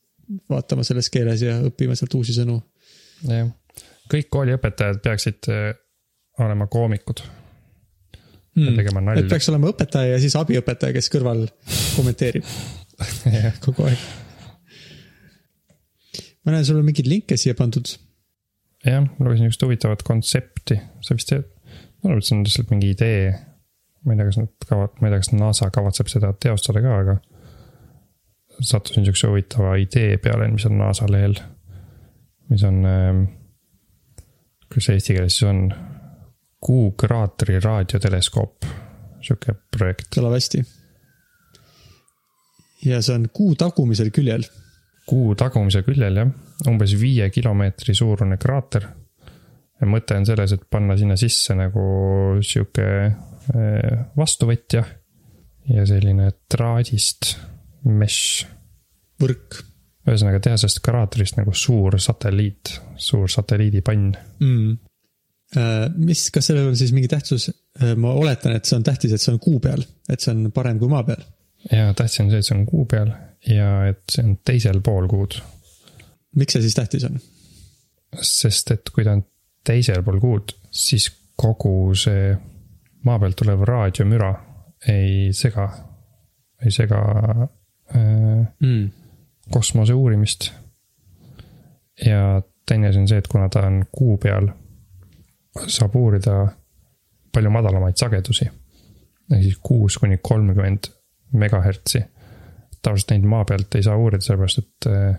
vaatama selles keeles ja õppima sealt uusi sõnu. jah, kõik kooliõpetajad peaksid äh, olema koomikud. Mm.. et peaks olema õpetaja ja siis abiõpetaja, kes kõrval kommenteerib. Kogu aeg. ma näen, sul on mingeid linke siia pandud. jah, lugesin just huvitavat kontsepti, sa vist tead, ma arvan, et see on lihtsalt mingi idee ma ei tea, kas nad kava-, ma ei tea, kas NASA kavatseb seda teostada ka, aga. sattusin sihukese huvitava idee peale, mis on NASA lehel. mis on ähm,, kuidas see eesti keeles siis on? Kuu kraatri raadioteleskoop, sihuke projekt. kõlab hästi. ja see on kuu tagumisel küljel kuu tagumise küljel jah, umbes viie kilomeetri suurune kraater. Ja mõte on selles, et panna sinna sisse nagu sihuke eh, vastuvõtja ja selline traadist mesh. võrk. ühesõnaga teha sellest kraaterist nagu suur satelliit, suur satelliidipann mm.. Äh, mis, kas sellel on siis mingi tähtsus? Äh, ma oletan, et see on tähtis, et see on kuu peal, et see on parem kui maa peal. ja tähtis on see, et see on kuu peal ja et see on teisel pool kuud. miks see siis tähtis on? sest et kui ta on teisel pool kuud, siis kogu see maa pealt tulev raadiomüra ei sega, ei sega äh, mm. kosmose uurimist. ja teine asi on see, et kuna ta on kuu peal, saab uurida palju madalamaid sagedusi. ehk siis kuus kuni kolmkümmend megahertsi tavaliselt neid maa pealt ei saa uurida, sellepärast et äh,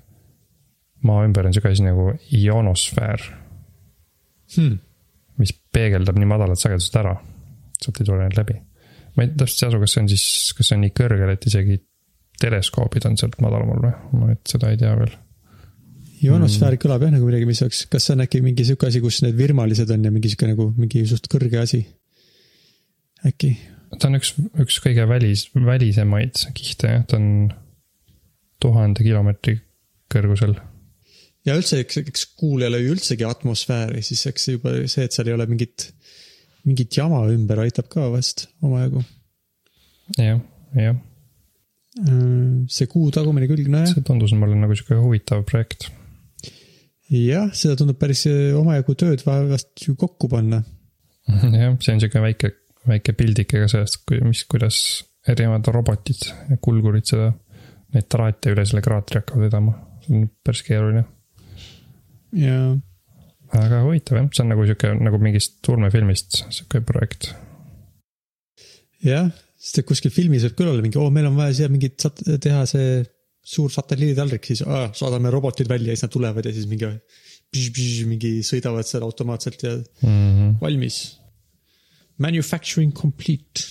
maa ümber on sihuke asi nagu ionosfäär hmm.. mis peegeldab nii madalat sagedust ära, sealt ei tule neid läbi. ma ei täpselt ei asu, kas see on siis, kas see on nii kõrgel, et isegi teleskoobid on sealt madalamal või, ma nüüd seda ei tea veel. ionosfäär hmm. kõlab jah nagu midagi, mis oleks, kas see on äkki mingi sihuke asi, kus need virmalised on ja mingi sihuke nagu mingi suht kõrge asi? äkki? ta on üks, üks kõige välis, välisemaid kihte jah, ta on tuhande kilomeetri kõrgusel. Ja üldse, eks, eks kuul ei ole ju üldsegi atmosfääri, siis eks juba see, et seal ei ole mingit, mingit jama ümber, aitab ka vast omajagu. jah, jah. Äh, see kuu tagumine külg, nojah. see tundus mulle nagu sihuke huvitav projekt. jah, seda tundub päris omajagu tööd vast ju kokku panna. jah, see on sihuke väike väike pildike ka sellest, mis, kuidas erinevad robotid ja kulgurid seda, neid traate üle selle kraatri hakkavad vedama. see on päris keeruline. Jaa. aga huvitav jah, see on nagu sihuke, nagu mingist ulmefilmist sihuke projekt. jah, sest et kuskil filmis võib küll olla mingi, oo, meil on vaja siia mingit sat-, teha see suur satelliiditaldrik, siis aa, saadame robotid välja ja siis nad tulevad ja siis mingi. mingi sõidavad seal automaatselt ja mm -hmm. valmis manufacturing complete.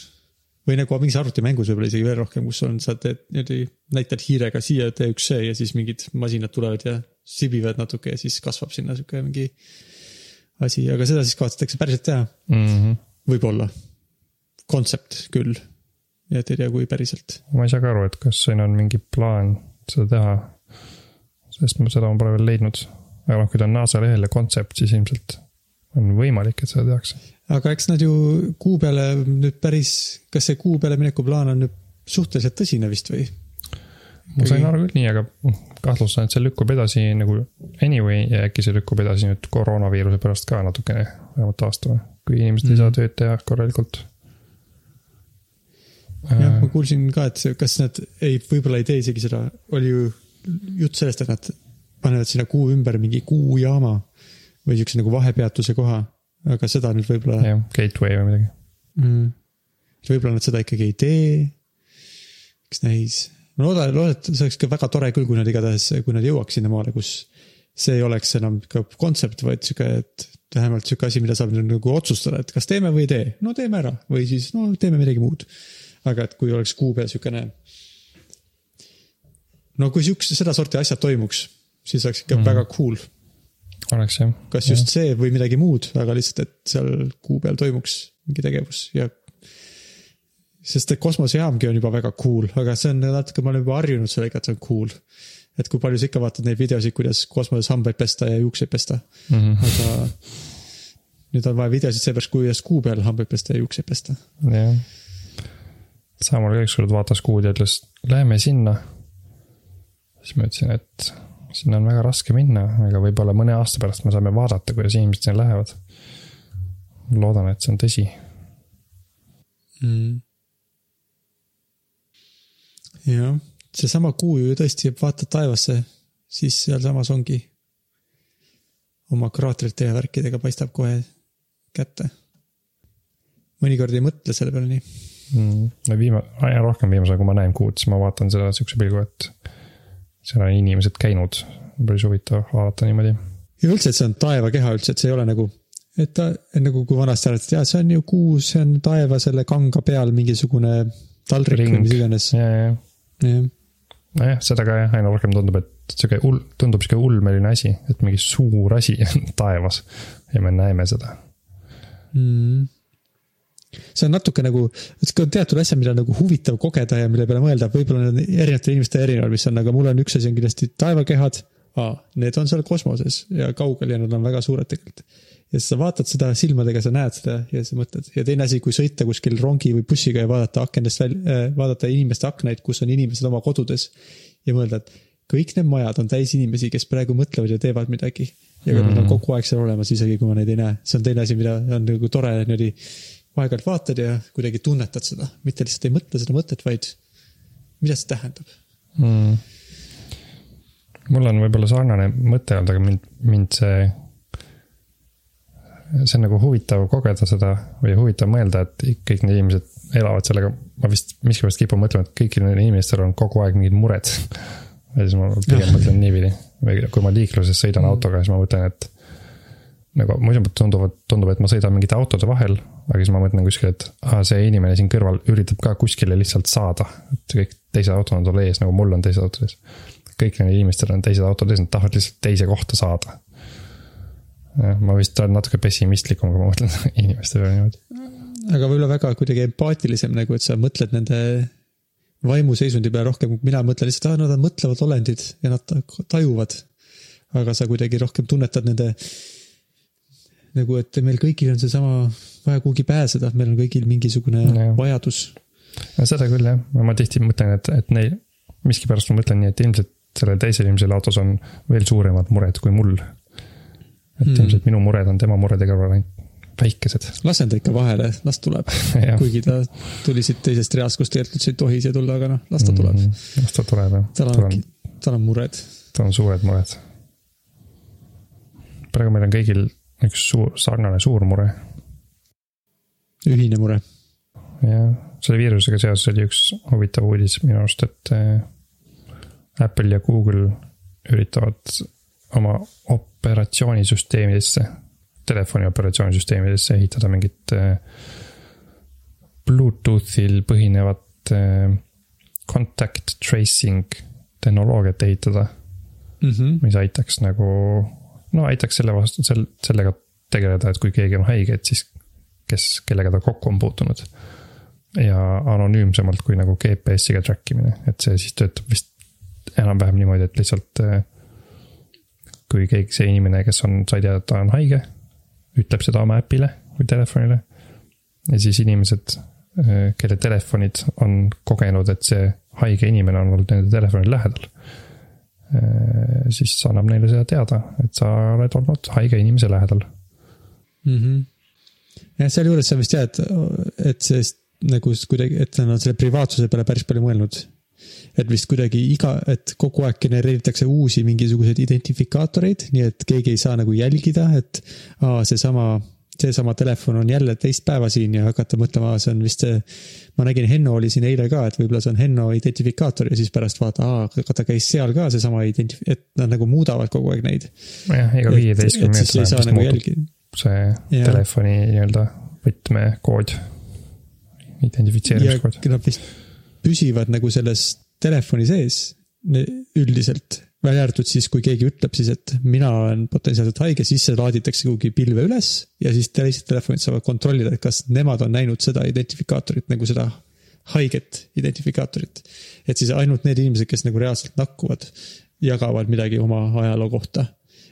Või nagu mingis arvutimängus võib-olla isegi veel rohkem, kus on, sa teed niimoodi, näitad hiirega siia, tee üks see ja siis mingid masinad tulevad ja sibivad natuke ja siis kasvab sinna sihuke mingi asi, aga seda siis kavatsetakse päriselt teha. Mm -hmm.. võib-olla, kontsept küll, ja et ei tea, kui päriselt. ma ei saa ka aru, et kas siin on mingi plaan seda teha. sest ma seda ma pole veel leidnud, aga noh, kui ta on NASA lehel ja kontsept, siis ilmselt on võimalik, et seda tehakse aga eks nad ju kuu peale nüüd päris, kas see kuu peale mineku plaan on nüüd suhteliselt tõsine vist või? ma sain aru küll nii, aga kahtlustan, et see lükkub edasi nagu anyway ja äkki see lükkub edasi nüüd koroonaviiruse pärast ka natukene, vähemalt aasta või, kui inimesed mm. ei saa mhm. tööd teha korralikult. jah, ma kuulsin ka, et see, kas nad ei, võib-olla ei tee isegi seda, oli ju jutt sellest, et nad panevad sinna kuu ümber mingi kuujaama või siukse nagu vahepeatuse koha aga seda nüüd võib-olla. jah, gateway või midagi mm.. võib-olla nad seda ikkagi ei tee. eks näis, ma loodan, loodan, et see oleks ka väga tore küll, kui nad igatahes, kui nad jõuaks sinnamaale, kus see ei oleks enam ka kontsept, vaid sihuke, et vähemalt sihuke asi, mida saab nagu otsustada, et kas teeme või ei tee. no teeme ära või siis no teeme midagi muud. aga et kui oleks kuu peal sihukene. no kui sihukese, sedasorti asjad toimuks, siis oleks ikka mm väga cool oleks jah. kas just ja. see või midagi muud, aga lihtsalt, et seal kuu peal toimuks mingi tegevus ja. sest et kosmosejaamgi on juba väga cool, aga see on natuke, ma olen juba harjunud sellega, et see on cool. et kui palju sa ikka vaatad neid videosid, kuidas kosmoses hambaid pesta ja juukseid pesta mm. -hmm. aga nüüd on vaja videosid seepärast, kuidas kuu peal hambaid pesta ja juukseid pesta. jah. Samuel ka ükskord vaatas kuud ja ütles, läheme sinna. siis ma ütlesin, et sinna on väga raske minna, aga võib-olla mõne aasta pärast me saame vaadata, kuidas inimesed sinna lähevad. loodan, et see on tõsi mm.. jah, seesama kuu ju tõesti, vaatad taevasse, siis sealsamas ongi. oma kraatrite ja värkidega paistab kohe kätte. mõnikord ei mõtle selle peale nii mm.. no viima-, aina rohkem viimasel ajal, kui ma näen kuud, siis ma vaatan seda sihukese pilgu, et seal on inimesed käinud, päris huvitav vaadata niimoodi. ja üldse, et see on taevakeha üldse, et see ei ole nagu, et ta nagu, kui vanasti arvati, et jaa, see on ju kuu, see on taeva selle kanga peal mingisugune taldrik Ring. või mis iganes. ja, ja, jah. nojah, seda ka jah, aina rohkem tundub, et sihuke hull, tundub sihuke ulmeline asi, et mingi suur asi on taevas ja me näeme seda mm see on natuke nagu, on teatud asjad, mida on nagu huvitav kogeda ja mille peale mõelda, võib-olla need erinevatel inimestel erinevad, mis on, aga mul on üks asi on kindlasti taevakehad. Need on seal kosmoses ja kaugel ja nad on väga suured tegelikult. ja siis sa vaatad seda silmadega, sa näed seda ja sa mõtled ja teine asi, kui sõita kuskil rongi või bussiga ja vaadata akendest välja, äh, vaadata inimeste aknaid, kus on inimesed oma kodudes. ja mõelda, et kõik need majad on täis inimesi, kes praegu mõtlevad ja teevad midagi. ja mm. nad on mm. kogu aeg seal olemas, isegi kui ma neid ei näe, see on teine asi, mida on nagu tore niimoodi aeg-ajalt vaatad ja kuidagi tunnetad seda, mitte lihtsalt ei mõtle seda mõtet, vaid mida see tähendab mm.? mul on võib-olla sarnane mõte olnud, aga mind, mind see, see on nagu huvitav kogeda seda või huvitav mõelda, et kõik need inimesed elavad sellega. ma vist miskipärast kipun mõtlema, et kõigil neil inimestel on kogu aeg mingid mured. ja siis ma pigem mõtlen niipidi või kui ma liikluses sõidan autoga, siis ma mõtlen, et nagu muidu tunduvad, tundub, et ma sõidan mingite autode vahel, aga siis ma mõtlen kuskil, et aa, see inimene siin kõrval üritab ka kuskile lihtsalt saada. et kõik teised autod on tal ees, nagu mul on teised autod ees. kõikidel inimestel on teised autod ees, nad tahavad lihtsalt teise kohta saada. ma vist olen natuke pessimistlikum, kui ma mõtlen inimeste peale niimoodi. aga võib-olla väga kuidagi empaatilisem nagu, et sa mõtled nende vaimuseisundi peale rohkem, mina mõtlen lihtsalt, aa, nad on mõtlevad olendid ja nad tajuvad. aga sa kuidagi rohkem tunnetad nende nagu, et meil kõigil on seesama vaja kuhugi pääseda, meil on kõigil mingisugune no, vajadus. no seda küll jah, ma tihti mõtlen, et, et neil, miskipärast ma mõtlen nii, et ilmselt sellel teisel inimesel autos on veel suuremad mured kui mul. et mm. ilmselt minu mured on tema murede kõrval ainult väikesed. lasen ta ikka vahele, las tuleb kuigi ta tuli siit teisest reast, kus tegelikult üldse ei tohi siia tulla, aga noh, las ta tuleb mm,. las ta tuleb jah. tal on, tal on mured. tal on suured mured. praegu meil on kõigil üks suur, sarnane suur mure. ühine mure. jah, selle viirusega seoses oli üks huvitav uudis minu arust, et äh, Apple ja Google üritavad oma operatsioonisüsteemidesse, telefoni operatsioonisüsteemidesse ehitada mingit äh, Bluetoothil põhinevat äh, contact tracing tehnoloogiat ehitada mm. -hmm. mis aitaks nagu no aitaks selle vastu, sel-, sellega tegeleda, et kui keegi on haige, et siis kes, kellega ta kokku on puutunud. ja anonüümsemalt kui nagu GPS-iga track imine, et see siis töötab vist enam-vähem niimoodi, et lihtsalt. Eh, kui keegi, see inimene, kes on, sai teada, et ta on haige, ütleb seda oma äpile või telefonile. ja siis inimesed, eh, kelle telefonid on kogenud, et see haige inimene on olnud nende telefonil lähedal Äh, siis annab neile seda teada, et sa oled olnud haige inimese lähedal mm. -hmm. jah, sealjuures on vist jah, et, et see nagu kuidagi, et nad on selle privaatsuse peale päris palju mõelnud. et vist kuidagi iga, et kogu aeg genereeritakse uusi mingisuguseid identifikaatoreid, nii et keegi ei saa nagu jälgida, et aa, seesama seesama telefon on jälle teist päeva siin ja hakata mõtlema, see on vist see. ma nägin, Henno oli siin eile ka, et võib-olla see on Henno identifikaator ja siis pärast vaata, aa, aga ta käis seal ka seesama identif-, et nad nagu muudavad kogu aeg neid. nojah, iga viieteistkümne minuti vist nagu muutub jälgi. see ja. telefoni nii-öelda võtmekood, identifitseerimiskood. Nad vist püsivad nagu selles telefoni sees üldiselt välja arvatud siis, kui keegi ütleb siis, et mina olen potentsiaalselt haige, siis see laaditakse kuhugi pilve üles ja siis teised telefonid saavad kontrollida, et kas nemad on näinud seda identifikaatorit nagu seda haiget identifikaatorit. et siis ainult need inimesed, kes nagu reaalselt nakkuvad, jagavad midagi oma ajaloo kohta.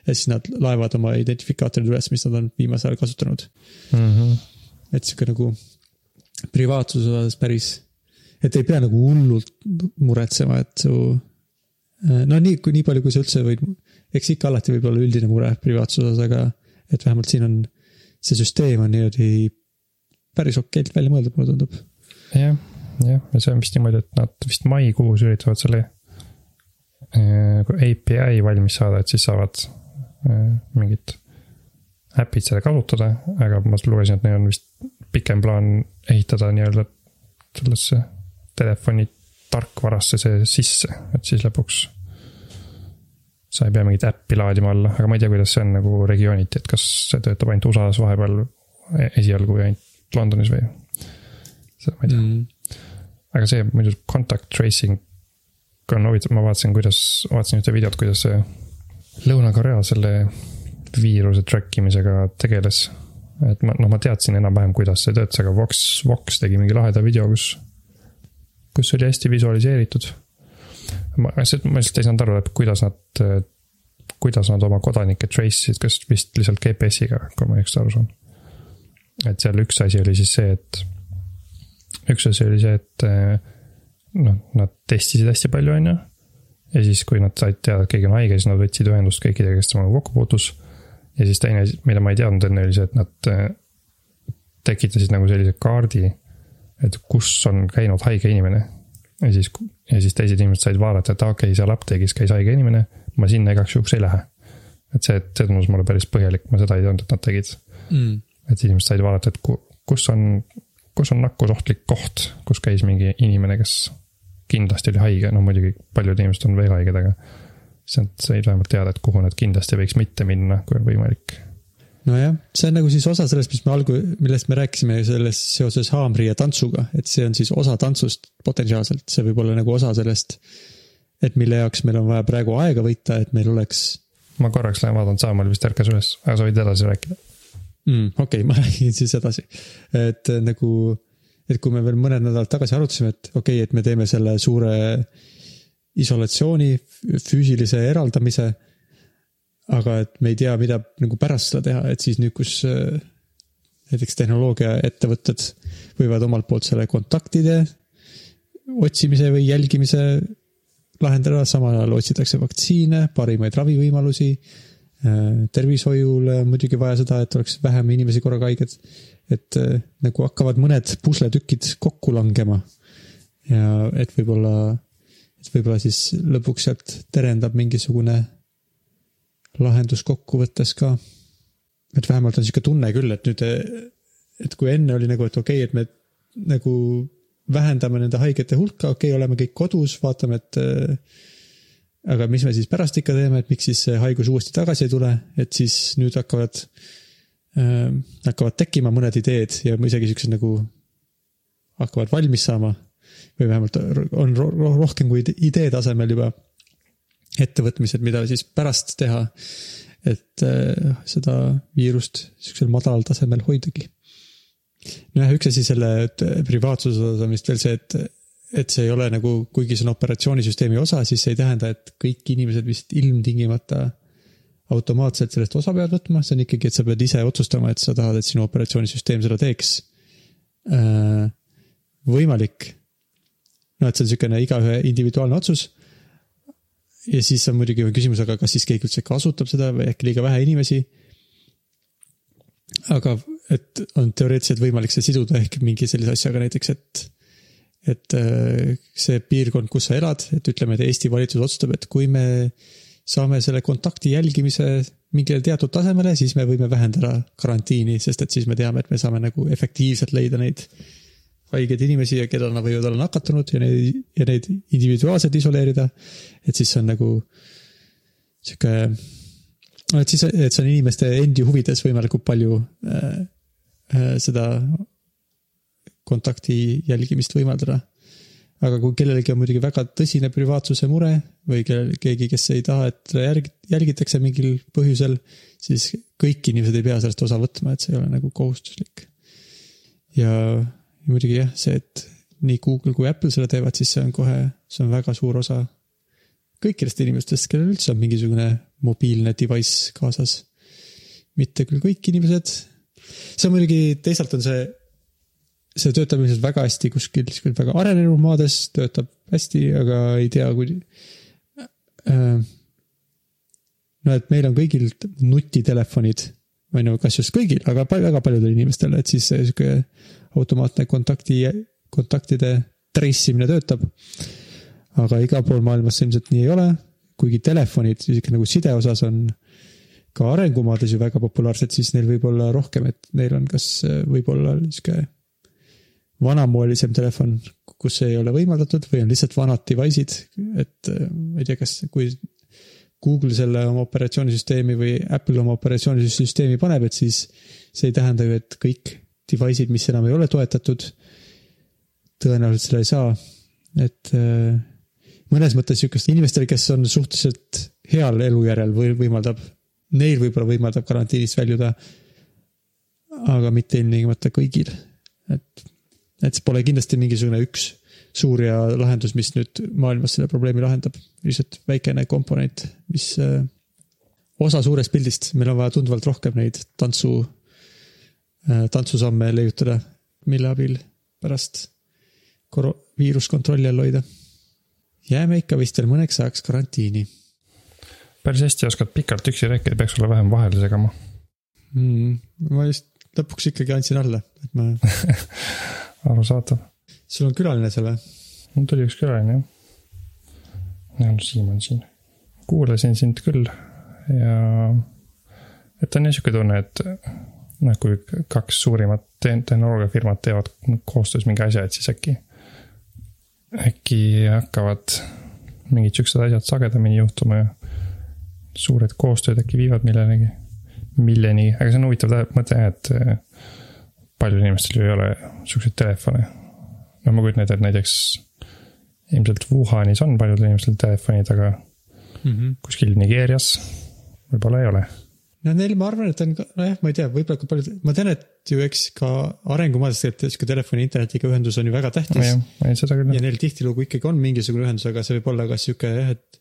ja siis nad laevad oma identifikaatorid üles, mis nad on viimasel ajal kasutanud mm. -hmm. et sihuke nagu privaatsuse osas päris, et ei pea nagu hullult muretsema, et su no nii, nii palju, kui sa üldse võid, eks ikka alati võib olla üldine mure privaatsuse osas, aga et vähemalt siin on, see süsteem on niimoodi päris okeilt välja mõeldud, mulle tundub. jah, jah, ja see on vist niimoodi, et nad vist maikuus üritavad selle äh, API valmis saada, et siis saavad äh, mingid äpid seda kasutada, aga ma lugesin, et neil on vist pikem plaan ehitada nii-öelda sellesse telefoni tarkvarasse see sisse, et siis lõpuks sa ei pea mingit äppi laadima alla, aga ma ei tea, kuidas see on nagu regiooniti, et kas see töötab ainult USA-s vahepeal esialgu või ainult Londonis või? seda ma ei tea mm.. aga see muidu contact tracing on huvitav, ma vaatasin, kuidas, vaatasin ühte videot, kuidas see Lõuna-Korea selle viiruse track imisega tegeles. et ma, noh, ma teadsin enam-vähem, kuidas see töötas, aga Vox, Vox tegi mingi laheda video, kus, kus oli hästi visualiseeritud. ma, ma lihtsalt ei saanud aru, et kuidas nad, kuidas nad oma kodanikke trace isid, kas vist lihtsalt GPS-iga, kui ma õigesti aru saan. et seal üks asi oli siis see, et, üks asi oli see, et eh, noh, nad testisid hästi palju, on ju. ja siis, kui nad said teada, et keegi on haige, siis nad võtsid ühendust kõikidega, kes temaga kokku puutus. ja siis teine asi, mida ma ei teadnud enne, oli see, et nad eh, tekitasid nagu sellise kaardi, et kus on käinud haige inimene. ja siis, ja siis teised inimesed said vaadata, et okei okay,, seal apteegis käis haige inimene, ma sinna igaks juhuks ei lähe. et see, see tundus mulle päris põhjalik, ma seda ei teadnud, et nad tegid mm.. et inimesed said vaadata, et ku- kus on, kus on nakkusohtlik koht, kus käis mingi inimene, kes kindlasti oli haige, no muidugi paljud inimesed on veel haiged, aga siis nad said vähemalt teada, et kuhu nad kindlasti võiks mitte minna, kui on võimalik. nojah, see on nagu siis osa sellest, mis me algu-, millest me rääkisime selles seoses haamri ja tantsuga, et see on siis osa tantsust potentsiaalselt, see võib olla nagu osa sellest. et mille jaoks meil on vaja praegu aega võita, et meil oleks ma korraks lähen vaatan, Saamäel vist ärkas üles, aga sa võid edasi rääkida. mm,. okei okay,, ma räägin siis edasi. et nagu, et kui me veel mõned nädalad tagasi arutasime, et okei okay,, et me teeme selle suure isolatsiooni, füüsilise eraldamise. Aga et me ei tea, mida nagu pärast seda teha, et siis nüüd, kus äh, näiteks tehnoloogiaettevõtted võivad omalt poolt selle kontaktide otsimise või jälgimise lahendada, samal ajal otsitakse vaktsiine, parimaid ravivõimalusi Äh, tervishoiule on muidugi vaja seda, et oleks vähem inimesi korraga haiged. et äh, nagu hakkavad mõned pusletükid kokku langema. ja et võib-olla, et võib-olla siis lõpuks sealt terendab mingisugune lahendus kokkuvõttes ka. et vähemalt on sihuke tunne küll, et nüüd, et kui enne oli nagu, et okei okay,, et me nagu vähendame nende haigete hulka, okei okay,, oleme kõik kodus, vaatame, et aga mis me siis pärast ikka teeme, et miks siis see haigus uuesti tagasi ei tule, et siis nüüd hakkavad äh,, hakkavad tekkima mõned ideed ja isegi siuksed nagu hakkavad valmis saama. või vähemalt on ro ro rohkem kui idee tasemel juba ettevõtmised, mida siis pärast teha. et äh, seda viirust siuksel madalal tasemel hoidagi. nojah, üks asi selle et privaatsuse osas on vist veel see, et et see ei ole nagu, kuigi see on operatsioonisüsteemi osa, siis see ei tähenda, et kõik inimesed vist ilmtingimata automaatselt sellest osa peavad võtma, see on ikkagi, et sa pead ise otsustama, et sa tahad, et sinu operatsioonisüsteem seda teeks. võimalik. no et see on niisugune igaühe individuaalne otsus. Ja siis on muidugi küsimus, aga kas siis keegi üldse kasutab seda või äkki liiga vähe inimesi. aga et on teoreetiliselt võimalik see siduda ehk mingi sellise asjaga näiteks, et et äh, see piirkond, kus sa elad, et ütleme, et Eesti valitsus otsustab, et kui me saame selle kontakti jälgimise mingile teatud tasemele, siis me võime vähendada karantiini, sest et siis me teame, et me saame nagu efektiivselt leida neid haigeid inimesi ja keda nad võivad olla nakatunud ja neid, ja neid individuaalselt isoleerida. et siis see on nagu sihuke, no et siis, et see on inimeste endi huvides võimalikult palju äh, äh, seda kontakti jälgimist võimaldada. aga kui kellelgi on muidugi väga tõsine privaatsuse mure või kellel, keegi, kes ei taha, et järg-, jälgitakse mingil põhjusel, siis kõik inimesed ei pea sellest osa võtma, et see ei ole nagu kohustuslik. ja muidugi jah, see, et nii Google kui Apple seda teevad, siis see on kohe, see on väga suur osa kõikidest inimestest, kellel üldse on mingisugune mobiilne device kaasas. mitte küll kõik inimesed. see on muidugi, teisalt on see see töötab ilmselt väga hästi kuskil kuskil väga arenenud maades, töötab hästi, aga ei tea, kui. no et meil on kõigil nutitelefonid või no kas just kõigil, aga väga paljudel inimestel, et siis sihuke automaatne kontakti, kontaktide trace imine töötab. aga igal pool maailmas see ilmselt nii ei ole, kuigi telefonid sihuke nagu side osas on ka arengumaades ju väga populaarsed, siis neil võib olla rohkem, et neil on kas võib-olla sihuke vanamoelisem telefon, kus ei ole võimaldatud või on lihtsalt vanad device'id, et äh, ma ei tea, kas, kui Google selle oma operatsioonisüsteemi või Apple oma operatsioonisüsteemi paneb, et siis see ei tähenda ju, et kõik device'id, mis enam ei ole toetatud, tõenäoliselt seda ei saa, et äh, mõnes mõttes sihukest inimestele, kes on suhteliselt heal elujärjel või võimaldab, neil võib-olla võimaldab karantiinist väljuda. aga mitte ilmtingimata kõigil, et, et see pole kindlasti mingisugune üks suur ja lahendus, mis nüüd maailmas selle probleemi lahendab, lihtsalt väikene komponent, mis äh, osa suurest pildist, meil on vaja tunduvalt rohkem neid tantsu, tantsusamme leiutada, mille abil pärast koro-, viirust kontrolli all hoida. jääme ikka vist veel mõneks ajaks karantiini. päris hästi oskad pikalt üksi rääkida, peaks sulle vähem vahele segama mm,. ma just lõpuks ikkagi andsin alla, et ma arusaadav. sul on külaline seal või? mul tuli üks külaline jah. ja no Siim on siin. kuulasin sind küll ja et on niisugune tunne, et noh, kui kaks suurimat tehnoloogiafirmat teevad koostöös mingi asja, et siis äkki, äkki hakkavad mingid siuksed asjad sagedamini juhtuma ja suured koostööd äkki viivad millenegi, milleni, aga see on huvitav mõte et eh, paljudel inimestel ju ei ole siukseid telefone. no ma kujutan ette, et näiteks ilmselt Wuhanis on paljudel inimestel telefonid, aga mm -hmm. kuskil Nigeerias võib-olla ei ole no neil, ma arvan, et on, nojah, ma ei tea, võib-olla ka paljud, ma tean, et ju eks ka arengumaades tegelikult sihuke telefoni internetiga ühendus on ju väga tähtis. ja neil tihtilugu ikkagi on mingisugune ühendus, aga see võib olla ka sihuke jah, et.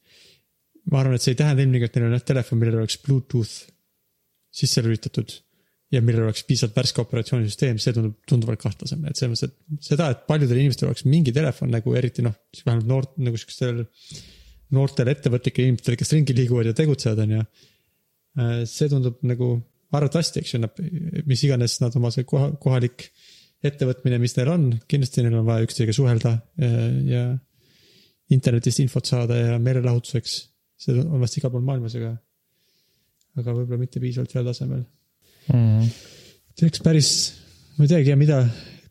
ma arvan, et see ei tähenda ilmtingimata, et neil on jah telefon, millel oleks Bluetooth sisse lülitatud. ja millel oleks piisavalt värske operatsioonisüsteem, see tundub tunduvalt kahtlasem, et selles mõttes, et seda, et paljudel inimestel oleks mingi telefon nagu eriti noh, vähemalt noort nagu siukestel. noortel ettevõtlikel inimestel, kes ringi liiguvad ja tegutsevad, on ju see tundub nagu arvatavasti, eks ju, nad, mis iganes nad oma see koha, kohalik ettevõtmine, mis neil on, kindlasti neil on vaja üksteisega suhelda ja, äh, ja internetist infot saada ja meelelahutuseks. see on vast igal pool maailmas, aga, aga võib-olla mitte piisavalt heal tasemel mm. see oleks päris, ma ei teagi, mida,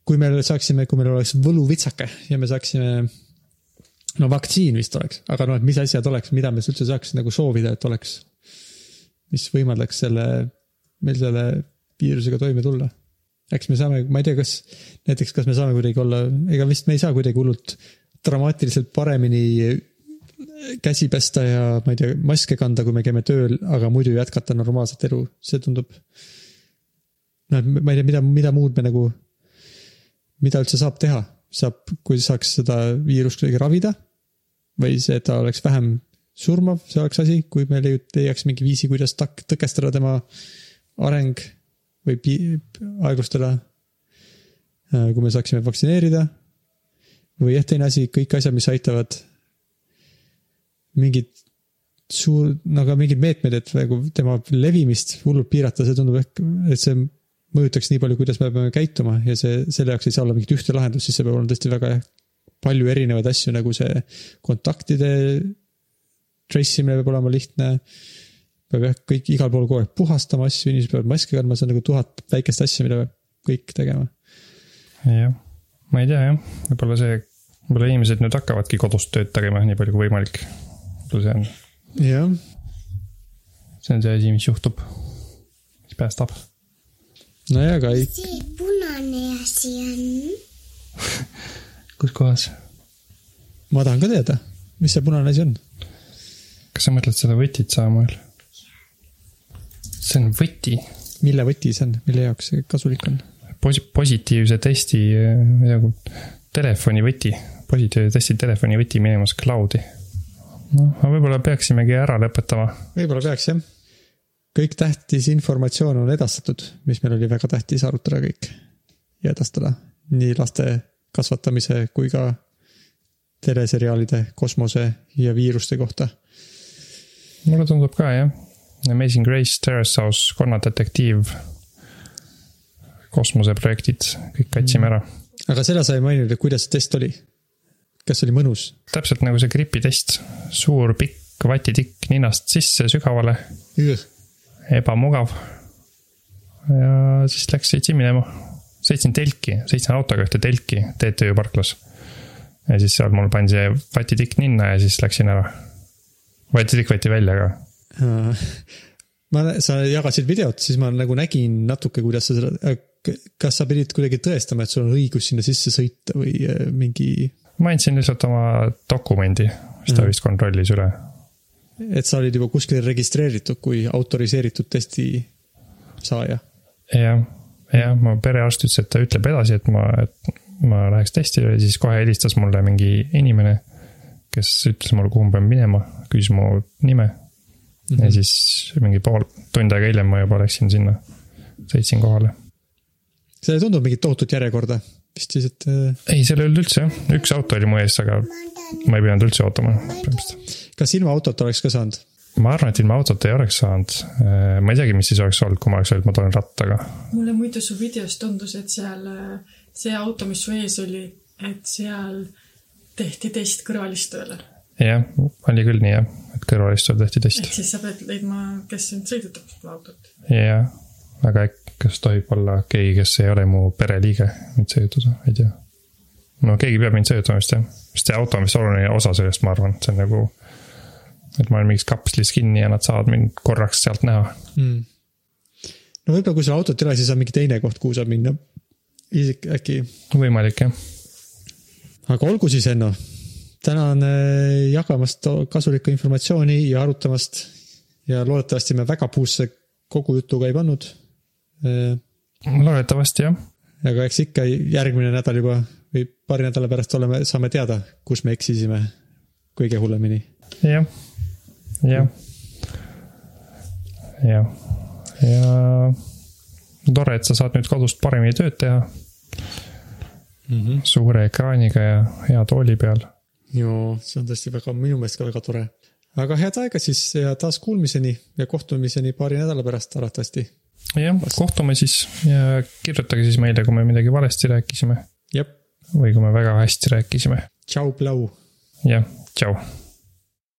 kui me saaksime, kui meil oleks võluvitsake ja me saaksime no vaktsiin vist oleks, aga noh, et mis asjad oleks, mida me üldse saaks nagu soovida, et oleks mis võimaldaks selle, meil selle viirusega toime tulla. eks me saame, ma ei tea, kas näiteks, kas me saame kuidagi olla, ega vist me ei saa kuidagi hullult dramaatiliselt paremini käsi pesta ja ma ei tea, maske kanda, kui me käime tööl, aga muidu jätkata normaalset elu, see tundub. noh, ma ei tea, mida, mida muud me nagu, mida üldse saab teha, saab, kui saaks seda viirust kuidagi ravida. või ta oleks vähem surmav, see oleks asi, kui me leiaks mingi viisi, kuidas tak-, tõkestada tema areng või pi-, aeglustada. Äh, kui me saaksime vaktsineerida. või jah, teine asi, kõik asjad, mis aitavad mingid suur, no aga mingid meetmed, et nagu tema levimist hullult piirata, see tundub ehk, et see mõjutaks nii palju, kuidas me peame käituma ja see, selle jaoks ei saa olla mingit ühte lahendust, siis see peab olema tõesti väga palju erinevaid asju, nagu see kontaktide trace imine peab olema lihtne. peab jah, kõik igal pool kogu aeg puhastama asju, inimesed peavad maski kandma, see on nagu tuhat väikest asja, mida peab kõik tegema. jah, ma ei tea jah, võib-olla see, võib-olla inimesed nüüd hakkavadki kodust tööd tegema nii palju kui võimalik. võib-olla see on. jah. see on see asi, mis juhtub, mis päästab. nojah, aga ei. see punane asi on kus kohas? ma tahan ka teada, mis see punane asi on kas sa mõtled seda võtit Samuel? see on võti. mille võti see on, mille jaoks see kasulik on? Posi-, positiivse testi nagu telefoni võti, positiivse testi telefoni võti minemas cloud'i. noh, aga võib-olla peaksimegi ära lõpetama. võib-olla peaks jah. kõik tähtis informatsioon on edastatud, mis meil oli väga tähtis arutada kõik ja edastada nii laste kasvatamise kui ka teleseriaalide, kosmose ja viiruste kohta mulle tundub ka jah, Amazing Grace, Terrace House, konnadetektiiv, kosmoseprojektid, kõik katsime ära. aga seda sa ei maininud, et kuidas see test oli? kas oli mõnus? täpselt nagu see gripitest, suur pikk vatitikk ninast sisse sügavale. ebamugav. ja siis läks, sõitsin minema, sõitsin telki, sõitsin autoga ühte telki TTÜ parklas. ja siis seal mul pandi see vatitikk ninna ja siis läksin ära võeti, kõik võeti välja ka. ma, sa jagasid videot, siis ma nagu nägin natuke, kuidas sa seda, äh, kas sa pidid kuidagi tõestama, et sul on õigus sinna sisse sõita või äh, mingi? ma andsin lihtsalt oma dokumendi, siis ta Mhm. vist kontrollis üle. et sa olid juba kuskil registreeritud kui autoriseeritud testi saaja. jah, jah, mu perearst ütles, et ta ütleb edasi, et ma, et ma läheks testile ja siis kohe helistas mulle mingi inimene, kes ütles mulle, kuhu ma pean minema, küsis mu nime mm. -hmm. ja siis mingi pool, tund aega hiljem ma juba läksin sinna, sõitsin kohale. see ei tundunud mingit tohutut järjekorda, vist siis, et äh, ei, seal ei olnud üldse jah, üks auto oli mu ees, aga ma ei pidanud üldse ootama põhimõtteliselt. kas ilma autot oleks ka saanud? ma arvan, et ilma autota ei oleks saanud. ma ei teagi, mis siis oleks olnud, kui ma oleks öelnud, ma tulen rattaga. mulle muidu su videos tundus, et seal äh, see auto, mis su ees oli, et seal tehti test kõrvalistujale. jah, oli küll nii jah, et kõrvalistujal tehti test ehk. siis sa pead leidma, kes sind sõidutab, seda autot. jah, aga kas tohib olla keegi, kes ei ole mu pereliige, mind sõidutada, ei tea. no keegi peab mind sõidutama vist jah, sest see auto on vist oluline osa sellest, ma arvan, see on nagu. et ma olen mingis kapslis kinni ja nad saavad mind korraks sealt näha. mm.. no võib-olla, kui sul autot ei ole, siis on mingi teine koht, kuhu saab minna. isik äkki, võimalik jah, aga olgu siis, Enno. tänan äh, jagamast kasulikku informatsiooni ja arutamast ja loodetavasti me väga puusse kogu jutuga ei pannud. loodetavasti jah. aga eks ikka järgmine nädal juba või paari nädala pärast oleme, saame teada, kus me eksisime kõige hullemini. jah, jah, jah, ja tore, et sa saad nüüd kodust paremini tööd teha Mm -hmm. suure ekraaniga ja hea tooli peal. joo, see on tõesti väga, minu meelest ka väga tore. aga head aega siis ja taas kuulmiseni ja kohtumiseni paari nädala pärast arvatavasti. jah, kohtume siis ja kirjutage siis meile, kui me midagi valesti rääkisime jep, või kui me väga hästi rääkisime. tšau, plau. jah, tšau